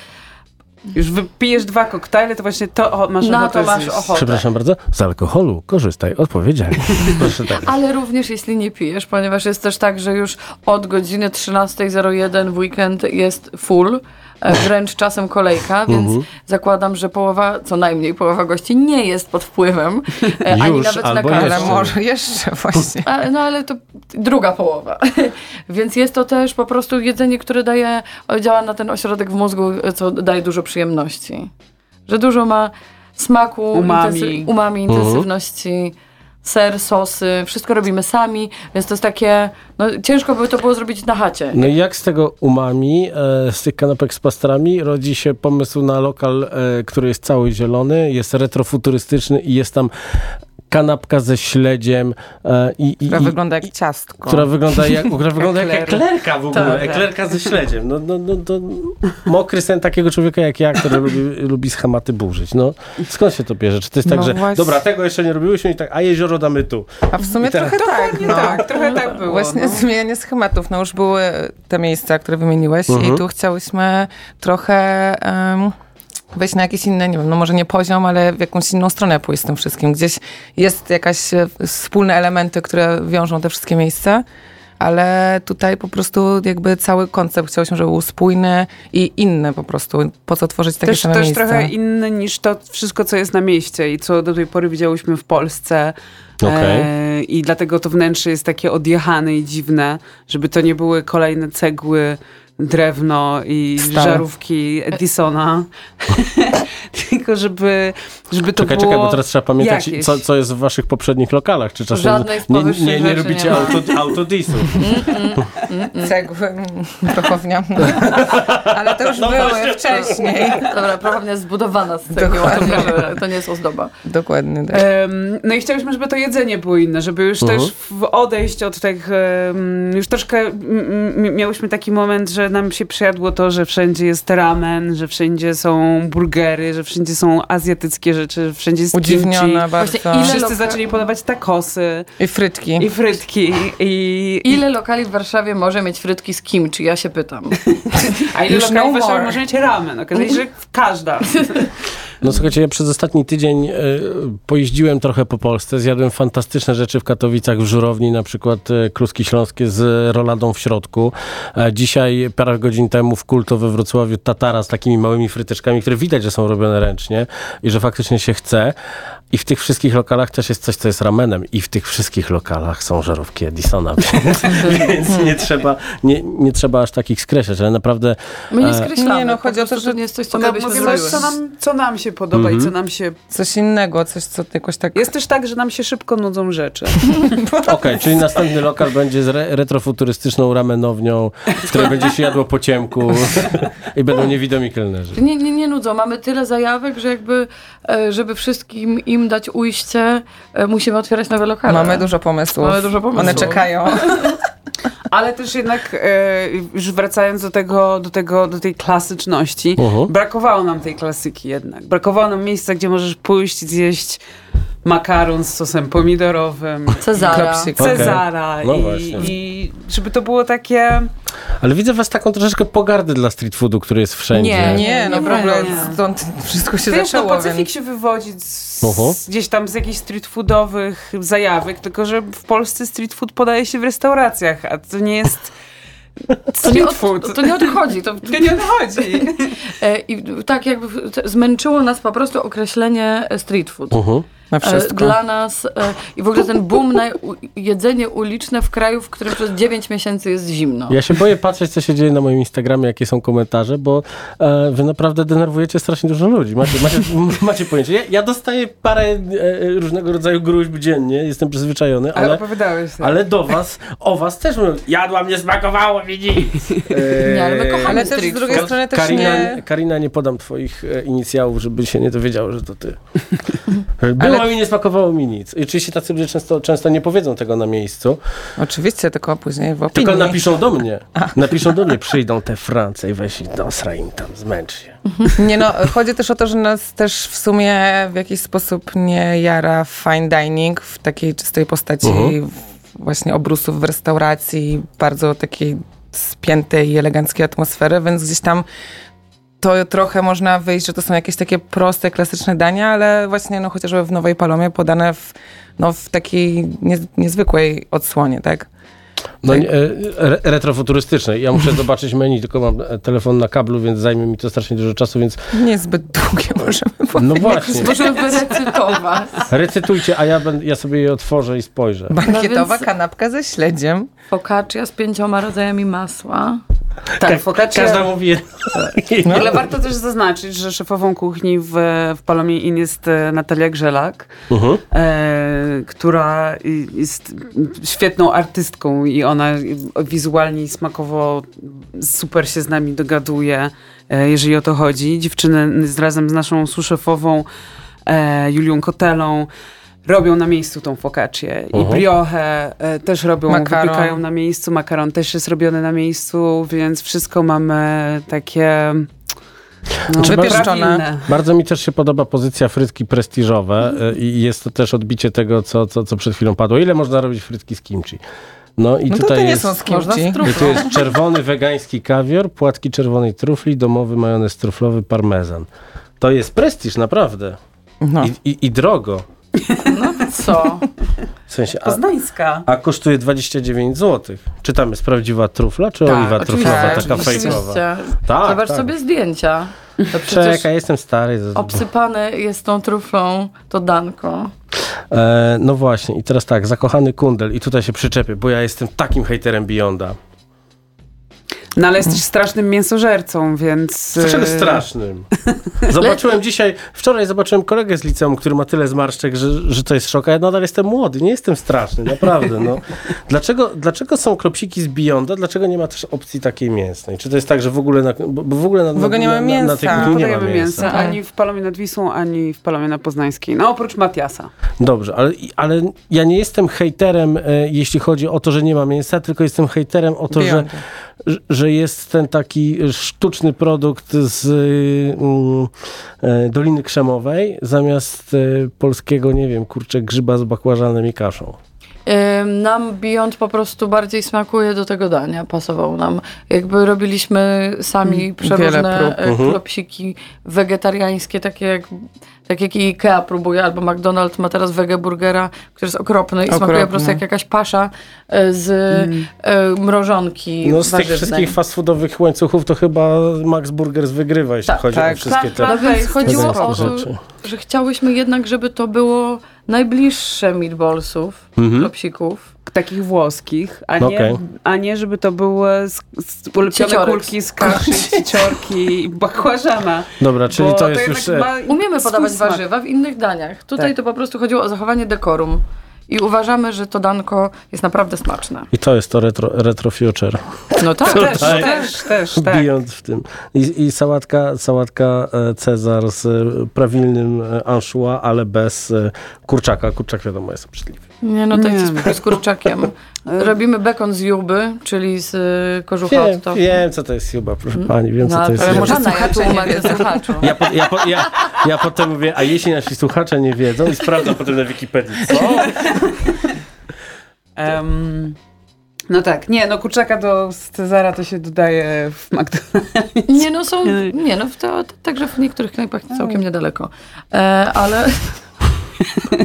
Już wypijesz dwa koktajle, to właśnie to o, masz na ochotę to masz ochotę. Przepraszam bardzo, z alkoholu korzystaj odpowiedzialnie. Proszę tak. Ale również jeśli nie pijesz, ponieważ jest też tak, że już od godziny 13.01 w weekend jest full, wręcz czasem kolejka, więc Mhm. zakładam, że połowa, co najmniej połowa gości nie jest pod wpływem, e, ani Już, nawet na karę. Jeszcze. może jeszcze właśnie. A, no ale to druga połowa. Więc jest to też po prostu jedzenie, które daje, działa na ten ośrodek w mózgu, co daje dużo przyjemności. Że dużo ma smaku, Umami. intensy- umami Mhm. Ser, sosy, wszystko robimy sami, więc to jest takie, no ciężko by to było zrobić na chacie. No i jak z tego umami, e, z tych kanapek z pastrami, rodzi się pomysł na lokal, e, który jest cały zielony, jest retrofuturystyczny i jest tam kanapka ze śledziem e, i, i, Która i, wygląda jak ciastko. która wygląda jak, która wygląda jak Ekler. eklerka w ogóle, Tak. eklerka ze śledziem. No, no, no, to mokry sen takiego człowieka jak ja, który lubi, lubi schematy burzyć. No, skąd się to bierze? Czy to jest tak, No że właśnie. dobra, tego jeszcze nie robiłyśmy i tak, a jezioro damy tu. A w sumie teraz- trochę tak, Nie no. tak, trochę tak było. Właśnie no. zmienianie schematów. No już były te miejsca, które wymieniłeś Mhm. i tu chciałyśmy trochę em, wejść na jakiś inny, nie wiem, no może nie poziom, ale w jakąś inną stronę pójść z tym wszystkim. Gdzieś jest jakaś e, wspólne elementy, które wiążą te wszystkie miejsca, ale tutaj po prostu jakby cały koncept chciałyśmy, żeby był spójny i inny po prostu. Po co tworzyć takie Też, same też miejsca? trochę inny niż to wszystko, co jest na mieście i co do tej pory widziałyśmy w Polsce. Okej. E, I dlatego to wnętrze jest takie odjechane i dziwne, żeby to nie były kolejne cegły, drewno i Stare. żarówki Edisona. Tylko żeby, żeby to Czekaj, było czekaj, bo teraz trzeba pamiętać, jakieś. co, co jest w waszych poprzednich lokalach. Czy czasem Żadnej nie, nie, nie rzeczy robicie nie ma. auto, autodisów. Cegły, mm, prochownia. ale to już No były wcześniej. Dobra, prochownia jest zbudowana z cegieł, to, nie, to nie jest ozdoba. Dokładnie. Tak. Em, no i chcieliśmy, żeby to jedzenie było inne, żeby już Mhm. też w odejść od tych, em, już troszkę mm, mm, miałyśmy taki moment, że nam się przyjadło to, że wszędzie jest ramen, że wszędzie są burgery, że wszędzie są azjatyckie rzeczy, że wszędzie jest Udziwniona kimchi. bardzo. ile Wszyscy zaczęli podawać takosy I frytki. i frytki i... Ile lokali w Warszawie może mieć frytki z kimchi? Ja się pytam. A ile Już lokali no w Warszawie more. może mieć ramen? Okazuje się, że każda. No słuchajcie, ja przez ostatni tydzień e, pojeździłem trochę po Polsce, zjadłem fantastyczne rzeczy w Katowicach, w Żurowni, na przykład e, kluski śląskie z roladą w środku. E, dzisiaj, parę godzin temu w Kulto we Wrocławiu tatara z takimi małymi fryteczkami, które widać, że są robione ręcznie i że faktycznie się chce. I w tych wszystkich lokalach też jest coś, co jest ramenem. I w tych wszystkich lokalach są żarówki Edisona, więc, więc nie, trzeba, nie, nie trzeba aż takich skreślać, ale naprawdę My nie E, skreślamy. Nie, no, chodzi o to, że nie jest coś, co my byśmy mówimy, zrobiły. co nam, co nam się podoba Mhm. i co nam się... Coś innego, coś, co jakoś tak... Jest też tak, że nam się szybko nudzą rzeczy. Okej, czyli następny lokal będzie z re retrofuturystyczną ramenownią, w której będzie się jadło po ciemku i będą niewidomi kelnerzy. Nie, nie, nie nudzą. Mamy tyle zajawek, że jakby, e, żeby wszystkim im dać ujście, e, musimy otwierać nowe lokale. Mamy dużo pomysłów. Mamy dużo pomysłów. One czekają. Ale też jednak, e, już wracając do tego, do tego, do tej klasyczności, Mhm. brakowało nam tej klasyki jednak. Brakowało nam miejsca, gdzie możesz pójść zjeść makaron z sosem pomidorowym, Cezara. Okej. Cezara No i, i żeby to było takie... Ale widzę was taką troszeczkę pogardę dla street foodu, który jest wszędzie. Nie, Nie, no nie. stąd wszystko się Wiesz, no zaczęło, Pacyfik więc... się wywodzi z, z, gdzieś tam z jakichś street foodowych zajawek, tylko że w Polsce street food podaje się w restauracjach, a to nie jest To nie, street od, food. to nie odchodzi. To, To nie odchodzi. e, I tak jakby zmęczyło nas po prostu określenie street food. Mhm. Na E, wszystko. Dla nas e, i w ogóle ten boom na jedzenie uliczne w kraju, w którym przez 9 miesięcy jest zimno. Ja się boję patrzeć, co się dzieje na moim Instagramie, jakie są komentarze, bo e, wy naprawdę denerwujecie strasznie dużo ludzi. Macie, macie, macie pojęcie. Ja, ja dostaję parę e, różnego rodzaju gruźb dziennie, jestem przyzwyczajony, Ale ale, opowiadałeś tak. ale do was, o was też mówią, jadłam, nie smakowało mi nic. E, Nie, ale my kochamy Ale też z drugiej food. strony też Karina, nie... Karina, nie podam twoich e, inicjałów, żeby się nie dowiedział, że to ty. Było Ale- mi, nie smakowało mi nic. I oczywiście tacy ludzie często, często nie powiedzą tego na miejscu, Oczywiście, tylko później w opinii. tylko napiszą do mnie. Napiszą do mnie, przyjdą te France i weź i dosra im tam, zmęcz się. Nie no, chodzi też o to, że nas też w sumie w jakiś sposób nie jara fine dining w takiej czystej postaci Mhm. w- właśnie obrusów w restauracji, bardzo takiej spiętej i eleganckiej atmosfery, więc gdzieś tam to trochę można wyjść, że to są jakieś takie proste, klasyczne dania, ale właśnie no, chociażby w Nowej Palomie podane w, no, w takiej nie, niezwykłej odsłonie, tak? No, nie, e, re, retrofuturystycznej. Ja muszę zobaczyć menu, tylko mam e, telefon na kablu, więc zajmie mi to strasznie dużo czasu, więc Niezbyt długie możemy powiedzieć. no właśnie. Możemy wyrecytować. Recytujcie, a ja, będę, ja sobie je otworzę i spojrzę. Bankietowa No kanapka ze śledziem. Focaccia z pięcioma rodzajami masła. Tak, focaccia. Każda mówi. No. Ale warto też zaznaczyć, że szefową kuchni w, w Palomie Inn jest e, Natalia Grzelak, Mhm. e, która jest świetną artystką i ona wizualnie i smakowo super się z nami dogaduje, e, jeżeli o to chodzi. Dziewczyny z, razem z naszą suszefową e, Julią Kotelą robią na miejscu tą focaccię. I Mhm. brioche e, też robią, Makaron. wypiekają na miejscu, makaron też jest robiony na miejscu, więc wszystko mamy takie no, Znaczy, wypieszczone. prawilne. Bardzo mi też się podoba pozycja frytki prestiżowe e, i jest to też odbicie tego, co, co, co przed chwilą padło. Ile można robić frytki z kimchi? No i No to tutaj nie jest... są z Można kimchi. z truflą. I tu jest czerwony wegański kawior, płatki czerwonej trufli, domowy majonez truflowy, parmezan. To jest prestiż, naprawdę. No. I, i, I drogo. No co? W sensie, a, Poznańska. a kosztuje 29 zł. Czy tam jest prawdziwa trufla, czy Tak, oliwa Oczywiście, truflowa, taka oczywiście. fejkowa? Tak, Zobacz tak. sobie zdjęcia. To przecież Czekaj, jestem stary. obsypane jest tą truflą to danko. E, no właśnie, i teraz tak, zakochany kundel, i tutaj się przyczepię, bo ja jestem takim hejterem Beyonda. No ale jesteś strasznym mięsożercą, więc... Dlaczego e, strasznym? Zobaczyłem dzisiaj, wczoraj zobaczyłem kolegę z liceum, który ma tyle zmarszczek, że, że to jest szok, a ja nadal jestem młody, nie jestem straszny, naprawdę. No. Dlaczego, dlaczego są klopsiki z Beyonda, dlaczego nie ma też opcji takiej mięsnej? Czy to jest tak, że w ogóle na, bo w ogóle na, W ogóle nie na, ma na, na tej mięsa. kuchni nie ma Podajemy mięsa? mięsa ani w Palomie nad Wisłą, ani w Palomie na Poznańskiej. No oprócz Matiasa. Dobrze, ale, ale ja nie jestem hejterem, e, jeśli chodzi o to, że nie ma mięsa, tylko jestem hejterem o to, Beyonda. że- że jest ten taki sztuczny produkt z y, e, Doliny Krzemowej zamiast e, polskiego, nie wiem, kurczę, grzyba z bakłażanem i kaszą. Nam Beyond po prostu bardziej smakuje do tego dania, pasował nam. Jakby robiliśmy sami Wiele przeróżne e, Mhm. klopsiki wegetariańskie, takie jak, tak jak i Ikea próbuje, albo McDonald's ma teraz wegeburgera, który jest okropny i smakuje Okropny. po prostu jak jakaś pasza e, z e, mrożonki No z tych warzywnej. wszystkich fast foodowych łańcuchów to chyba Max Burgers wygrywa, jeśli Tak, chodzi tak, o wszystkie tak, te No więc chodziło o to, że chciałyśmy jednak, żeby to było najbliższe meatballsów, Mhm. klopsików. Takich włoskich, a nie, Okej. a nie żeby to były ulepione kulki z kaszy, cieciorki i bakłażana. Dobra, czyli to jest już... jednak e, ma Umiemy podawać warzywa w innych daniach. Tutaj Tak. to po prostu chodziło o zachowanie dekorum. I uważamy, że to danko jest naprawdę smaczne. I to jest to retro, retro future. No tak. Też, Tak. też, też, tak. Beyond w tym. I, i sałatka, sałatka e, Cezar z e, prawilnym e, anchois, ale bez kurczaka. Kurczak wiadomo jest obrzydliwy. Nie, no tak Nie. jest z kurczakiem. Robimy bekon z juby, czyli z y, kożucha Wiem, od wiem, co to jest chyba, proszę pani, wiem, co No, to jest ale juba. może słuchaczu. Ja, po, ja, po, ja, ja potem mówię, a jeśli nasi słuchacze nie wiedzą i sprawdzam potem na Wikipedii, co? Em, no tak, nie, no kurczaka do Cezara to się dodaje w McDonald's. Nie no, są, nie no, to, to, także w niektórych knajpach całkiem niedaleko. E, ale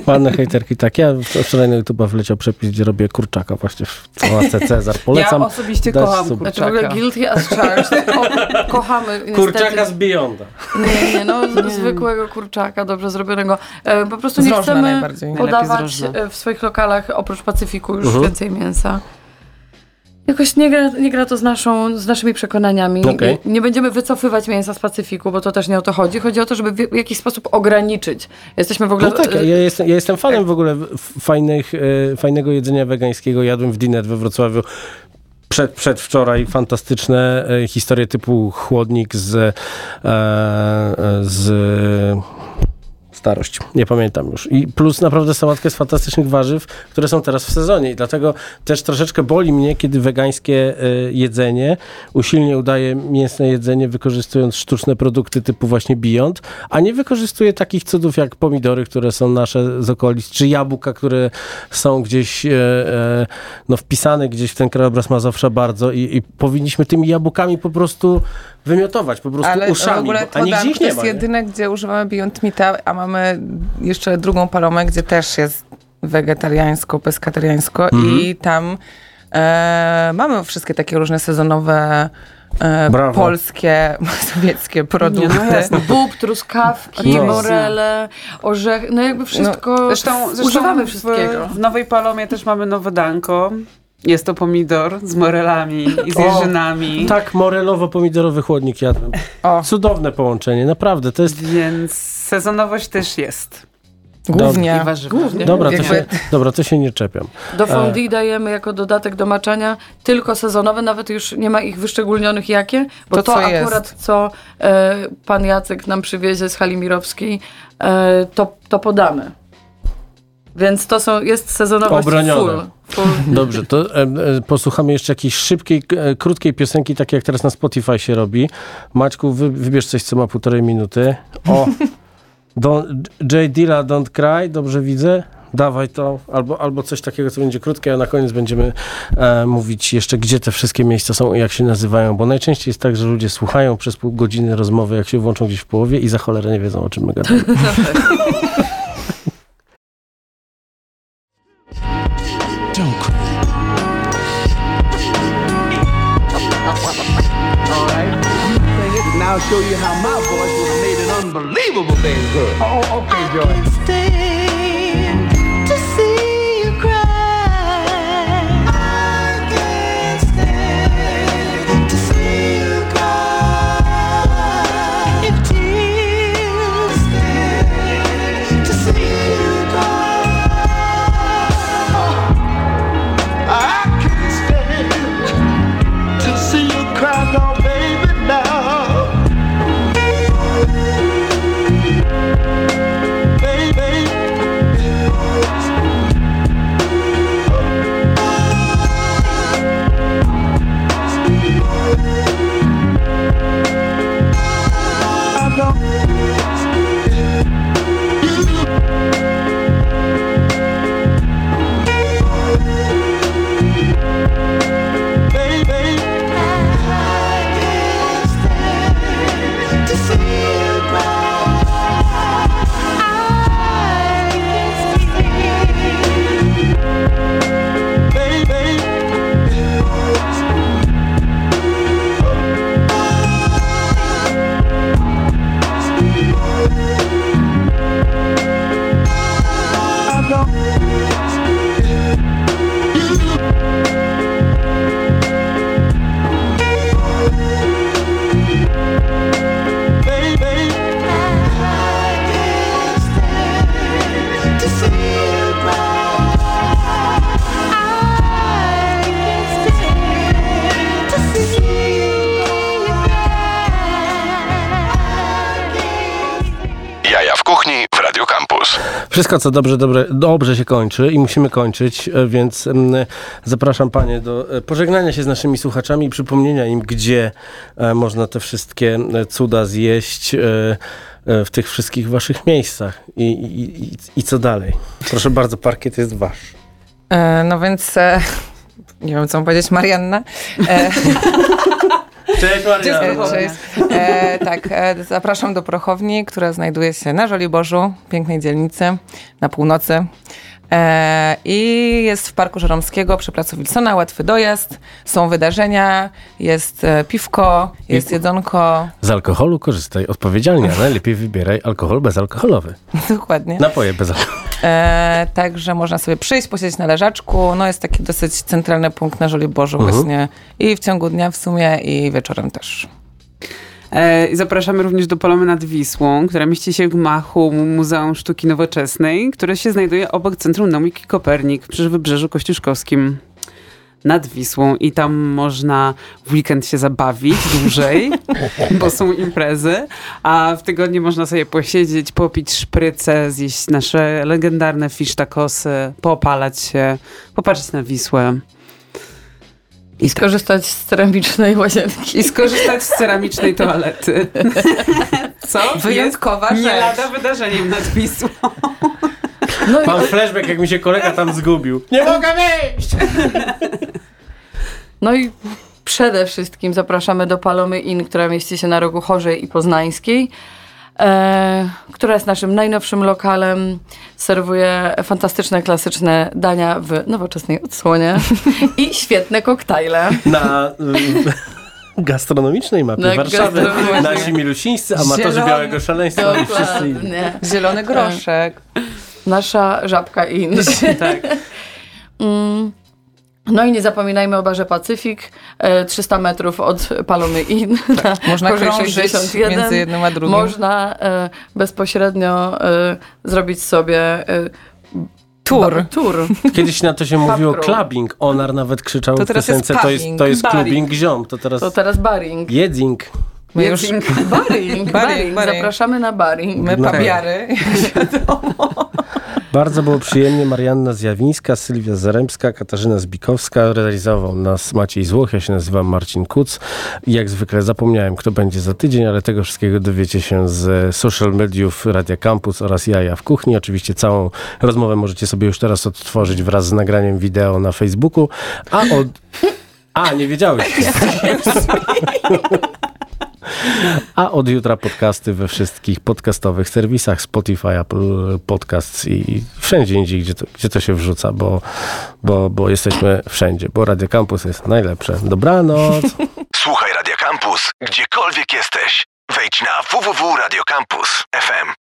Ładne hejterki, tak. Ja wczoraj na YouTube'a wleciał przepis, gdzie robię kurczaka właśnie w sałatce Cezar. Polecam. Ja osobiście kocham sub- znaczy w ogóle kurczaka. guilty as charged. O, kochamy Kurczaka niestety. z Beyonda. Nie, nie, no z- zwykłego kurczaka, dobrze zrobionego. E, po prostu nie chcemy podawać e, w swoich lokalach oprócz Pacyfiku już Mhm. więcej mięsa. Jakoś nie gra, nie gra to z, naszą, z naszymi przekonaniami. Okej. Nie będziemy wycofywać mięsa z Pacyfiku, bo to też nie o to chodzi. Chodzi o to, żeby w, jakiś sposób ograniczyć. Jesteśmy w ogóle... No tak, ja jestem, ja jestem fanem w ogóle fajnych, e, fajnego jedzenia wegańskiego. Jadłem w Dinet we Wrocławiu przed, przedwczoraj fantastyczne e, historie typu chłodnik z, e, z starość. Nie pamiętam już. I plus naprawdę sałatkę z fantastycznych warzyw, które są teraz w sezonie. I dlatego też troszeczkę boli mnie, kiedy wegańskie e, jedzenie usilnie udaje mięsne jedzenie, wykorzystując sztuczne produkty typu właśnie Beyond, a nie wykorzystuje takich cudów jak pomidory, które są nasze z okolic, czy jabłka, które są gdzieś e, e, no, wpisane gdzieś w ten krajobraz Mazowsza bardzo i, i powinniśmy tymi jabłkami po prostu wymiotować, po prostu Ale uszami, w ogóle bo, a nigdzie podam, ich to nie jest ma. nie? jedyne, gdzie używamy Beyond Meata, a mamy jeszcze drugą palomę, gdzie też jest wegetariańsko, peskatariańsko Mhm. i tam e, mamy wszystkie takie różne sezonowe e, polskie, sowieckie produkty. no jasne. Bób, truskawki, No. morele, orzechy, no jakby wszystko, Zresztą, zresztą używamy w, wszystkiego. W Nowej Palomie też mamy nowe danko. Jest to pomidor z morelami i z O, jeżynami. Tak, morelowo-pomidorowy chłodnik jadłem. O, Cudowne połączenie, naprawdę. To jest. Więc sezonowość też jest. głównie. Głównie. Dobra, to się, dobra, to się nie czepiam. Do fondue dajemy jako dodatek do maczania tylko sezonowe, nawet już nie ma ich wyszczególnionych jakie, bo To, to, co akurat jest. co e, pan Jacek nam przywiezie z hali mirowskiej, e, to, to podamy. Więc to są, jest sezonowość Obronione. full. Dobrze, to e, posłuchamy jeszcze jakiejś szybkiej, e, krótkiej piosenki, tak jak teraz na Spotify się robi. Maćku, wy, wybierz coś, co ma półtorej minuty. O, don't, J. Dilla, Don't Cry, dobrze widzę? Dawaj to, albo, albo coś takiego, co będzie krótkie, a na koniec będziemy e, mówić jeszcze, gdzie te wszystkie miejsca są i jak się nazywają, bo najczęściej jest tak, że ludzie słuchają przez pół godziny rozmowy, jak się włączą gdzieś w połowie i za cholerę nie wiedzą, o czym my gadamy. I'll show you how my voice would've made an unbelievable thing good. Oh, okay, Joy. Wszystko, co dobrze, dobre, dobrze się kończy i musimy kończyć, e, więc mm, zapraszam Panie do e, pożegnania się z naszymi słuchaczami i przypomnienia im, gdzie e, można te wszystkie cuda zjeść w tych wszystkich Waszych miejscach i, i, i, co dalej. Proszę bardzo, parkiet jest Wasz. No więc nie wiem, co powiedzieć, Marianna. Cześć Maria! e, cześć. E, tak, e, zapraszam do Prochowni, która znajduje się na Żoliborzu, pięknej dzielnicy, na północy. E, I jest w Parku Żeromskiego przy placu Wilsona, łatwy dojazd, są wydarzenia, jest e, piwko, jest jedzonko, Z alkoholu korzystaj odpowiedzialnie, a najlepiej wybieraj alkohol bezalkoholowy. dokładnie. Napoje bezalkoholowe. E, także można sobie przyjść, posiedzieć na leżaczku. No jest taki dosyć centralny punkt na Żoliborzu Mhm. właśnie. I w ciągu dnia w sumie i wieczorem też. E, i zapraszamy również do Polomy nad Wisłą, która mieści się w gmachu Muzeum Sztuki Nowoczesnej, które się znajduje obok Centrum Nauki Kopernik przy Wybrzeżu Kościuszkowskim nad Wisłą. I tam można w weekend się zabawić dłużej, bo są imprezy, a w tygodniu można sobie posiedzieć, popić szprycę, zjeść nasze legendarne fish tacosy, popalać się, popatrzeć na Wisłę I skorzystać z ceramicznej łazienki. i skorzystać z ceramicznej toalety. Co? Wyjątkowa jest nie rzecz. lada wydarzeniem nad Wisłą. No i Mam flashback, jak mi się kolega tam zgubił. Nie mogę wyjść! No i przede wszystkim zapraszamy do Palomy Inn, która mieści się na rogu Chorzej i Poznańskiej, która jest naszym najnowszym lokalem. Serwuje fantastyczne, klasyczne dania w nowoczesnej odsłonie i świetne koktajle. Na y, gastronomicznej mapie Na Warszawy. Nasi milusińscy amatorzy Zielony. białego szaleństwa i wszyscy inni. Dokładnie. Zielony groszek. Nasza żabka Inn. Tak. Mm. No i nie zapominajmy o barze Pacyfik, e, 300 metrów od Palomy Inn. na Można krążyć 61. między jednym a drugim. Można e, bezpośrednio e, zrobić sobie e, Tur. ba- Tur. Kiedyś na to się mówiło clubbing. Onar nawet krzyczał To w teraz piosence, to jest, to jest baring. clubbing ziom. To teraz To teraz baring. jedzing. My już Baring, baring. Baring. Zapraszamy na baring. my No. pabiary. Bardzo było przyjemnie. Marianna Zjawińska, Sylwia Zaremska, Katarzyna Zbikowska. Realizował nas Maciej Złoch. Ja się nazywam Marcin Kuc. Jak zwykle zapomniałem, kto będzie za tydzień, ale tego wszystkiego dowiecie się z social mediów Radia Campus oraz Jaja w Kuchni. Oczywiście całą rozmowę możecie sobie już teraz odtworzyć wraz z nagraniem wideo na Facebooku. A od... A, nie wiedziałeś. A od jutra podcasty we wszystkich podcastowych serwisach Spotify, Apple Podcasts i wszędzie indziej, gdzie to, gdzie to się wrzuca, bo, bo, bo jesteśmy wszędzie, bo Radio Campus jest najlepsze. Dobranoc! Słuchaj Radio Campus, gdziekolwiek jesteś. Wejdź na www.radiocampus.fm.